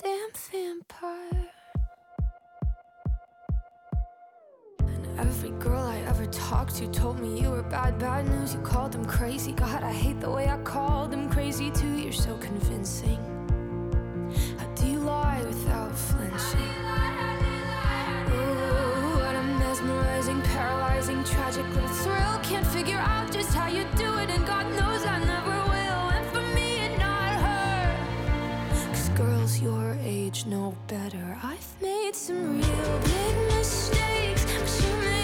damn vampire. And every girl I ever talked to told me you were bad, bad news. You called them crazy. God, I hate the way I called them crazy too. You're so convincing. How do you lie without flinching? Ooh, what a mesmerizing, paralyzing, tragic little thrill. Can't figure out just how you do it, and God knows I never girls your age know better. I've made some real big mistakes, but you make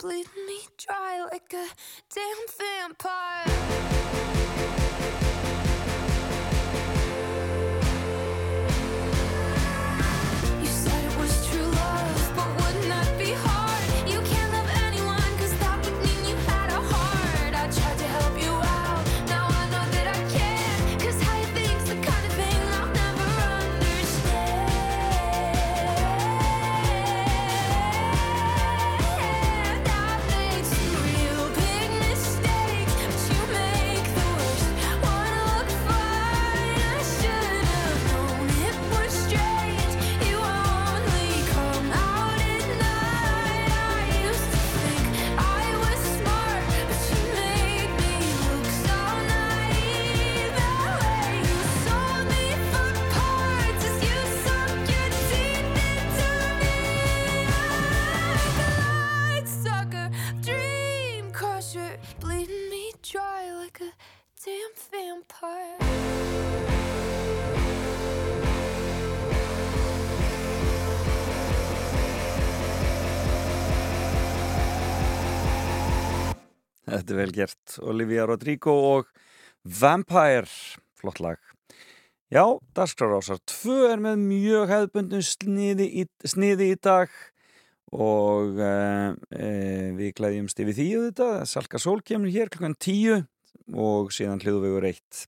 bleeding me dry like a damn vampire. Þetta er vel gert. Olivia Rodrigo og Vampire, flott lag. Já, Dasgrárásar 2 er með mjög hefðbundum sniði í, sniði í dag og uh, uh, við glæðjumst yfir því auðvitað. Salka Sól kemur hér klukkan 10 og síðan hljóðu við reitt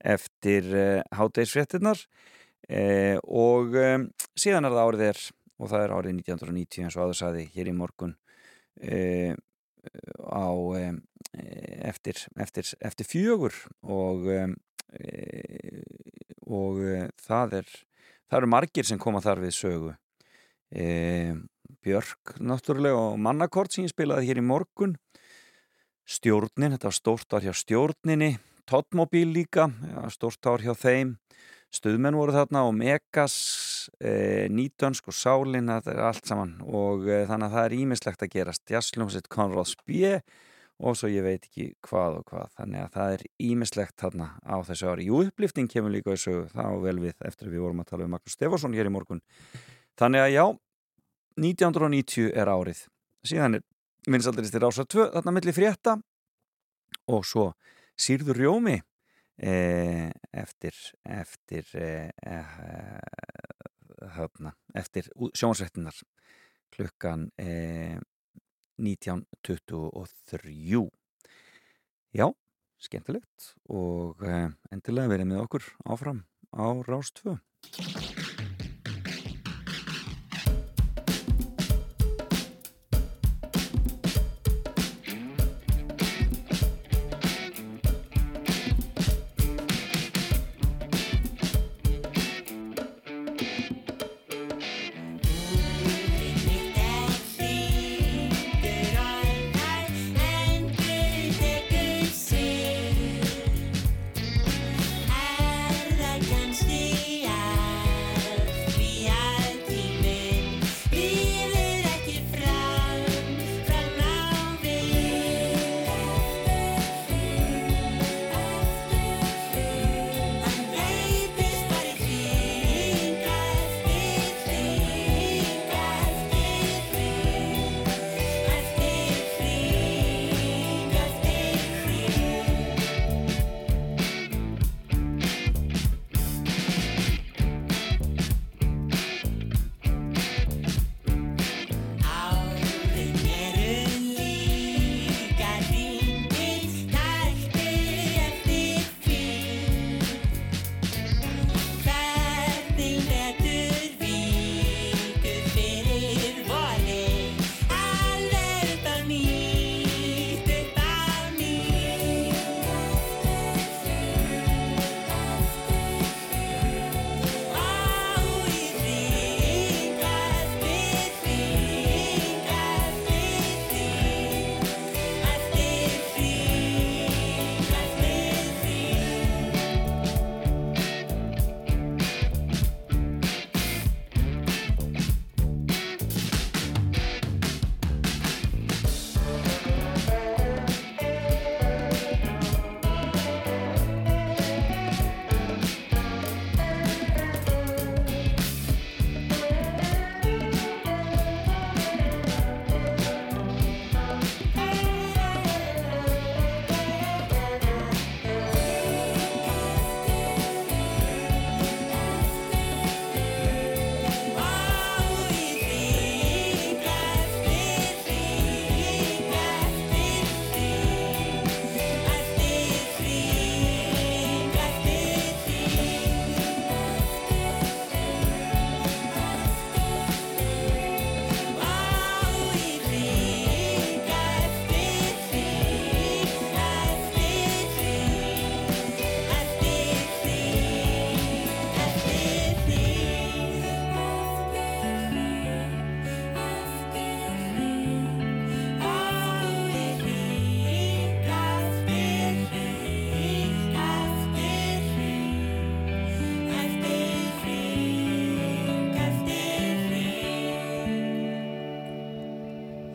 eftir uh, hátegisfréttinnar uh, og síðan er það árið er og það er árið 1990 eins og aður saði hér í morgun á eftir, eftir, eftir fjögur og um, e, og e, það er það eru margir sem koma þar við sögu. Björk náttúrulega og mannakort sem ég spilaði hér í morgun. Stjórnin, þetta var stórt ár hjá stjórninni Tottmobil líka, stórt ár hjá þeim. Stuðmenn voru þarna og Megas e, Nýtönsk og Sálin þetta er allt saman. Og e, þannig að það er ímislegt að gerast. Jassljómsitt Konráð Spjö og svo ég veit ekki hvað og hvað. Þannig að það er ímislegt þarna á þessu ári. Jú, upplifting kemur líka sögu. Þá vel við eftir að við vorum að tala um Magnús Stefansson hér í morgun. Þannig að já, 1990 er árið. Síðan er vinsaldristir ásar 2 þarna milli frétta. Og svo Sýrður Rjómi e, eftir eftir e, e, höfna, eftir sjónsvettinar klukkan 19.23 Já, skemmtilegt og e, endilega verið með okkur áfram á Rás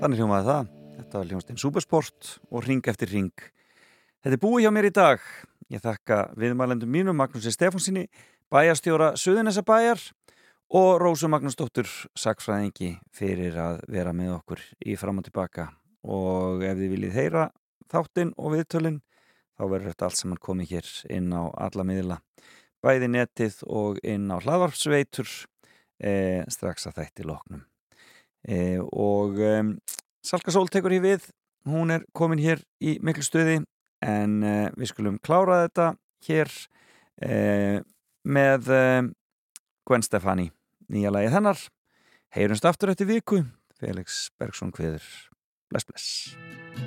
Þannig hljómaði það. Þetta var hljómsdinn Supersport og ring eftir ring. Þetta er búið hjá mér í dag. Ég þakka viðmælendum mínum Magnúsi Stefánsinni, bæjarstjóra Suðunessa bæjar og Rósu Magnúsdóttur sakfræðingi fyrir að vera með okkur í fram og tilbaka. Og ef þið viljið heyra þáttinn og viðtölinn þá verður þetta allt saman komið hér inn á alla miðla. Bæði netið og inn á hlaðvarpsveitur eh, strax að þætti loknum. E, og e, Salka Sól tekur hér við. Hún er komin hér í miklu stöði en e, við skulum klára þetta hér með Gwen Stefani nýja lagið hennar. Heyrumst aftur eftir viku. Felix Bergsson hviður bless bless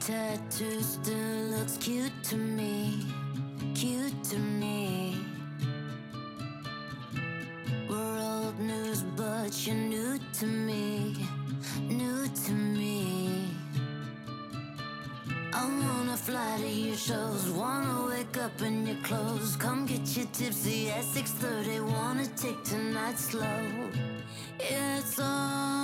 tattoo still looks cute to me, cute to me. We're old news, but you're new to me, new to me. I wanna fly to your shows, wanna wake up in your clothes. Come get you tipsy at 6:30, wanna take tonight slow. It's all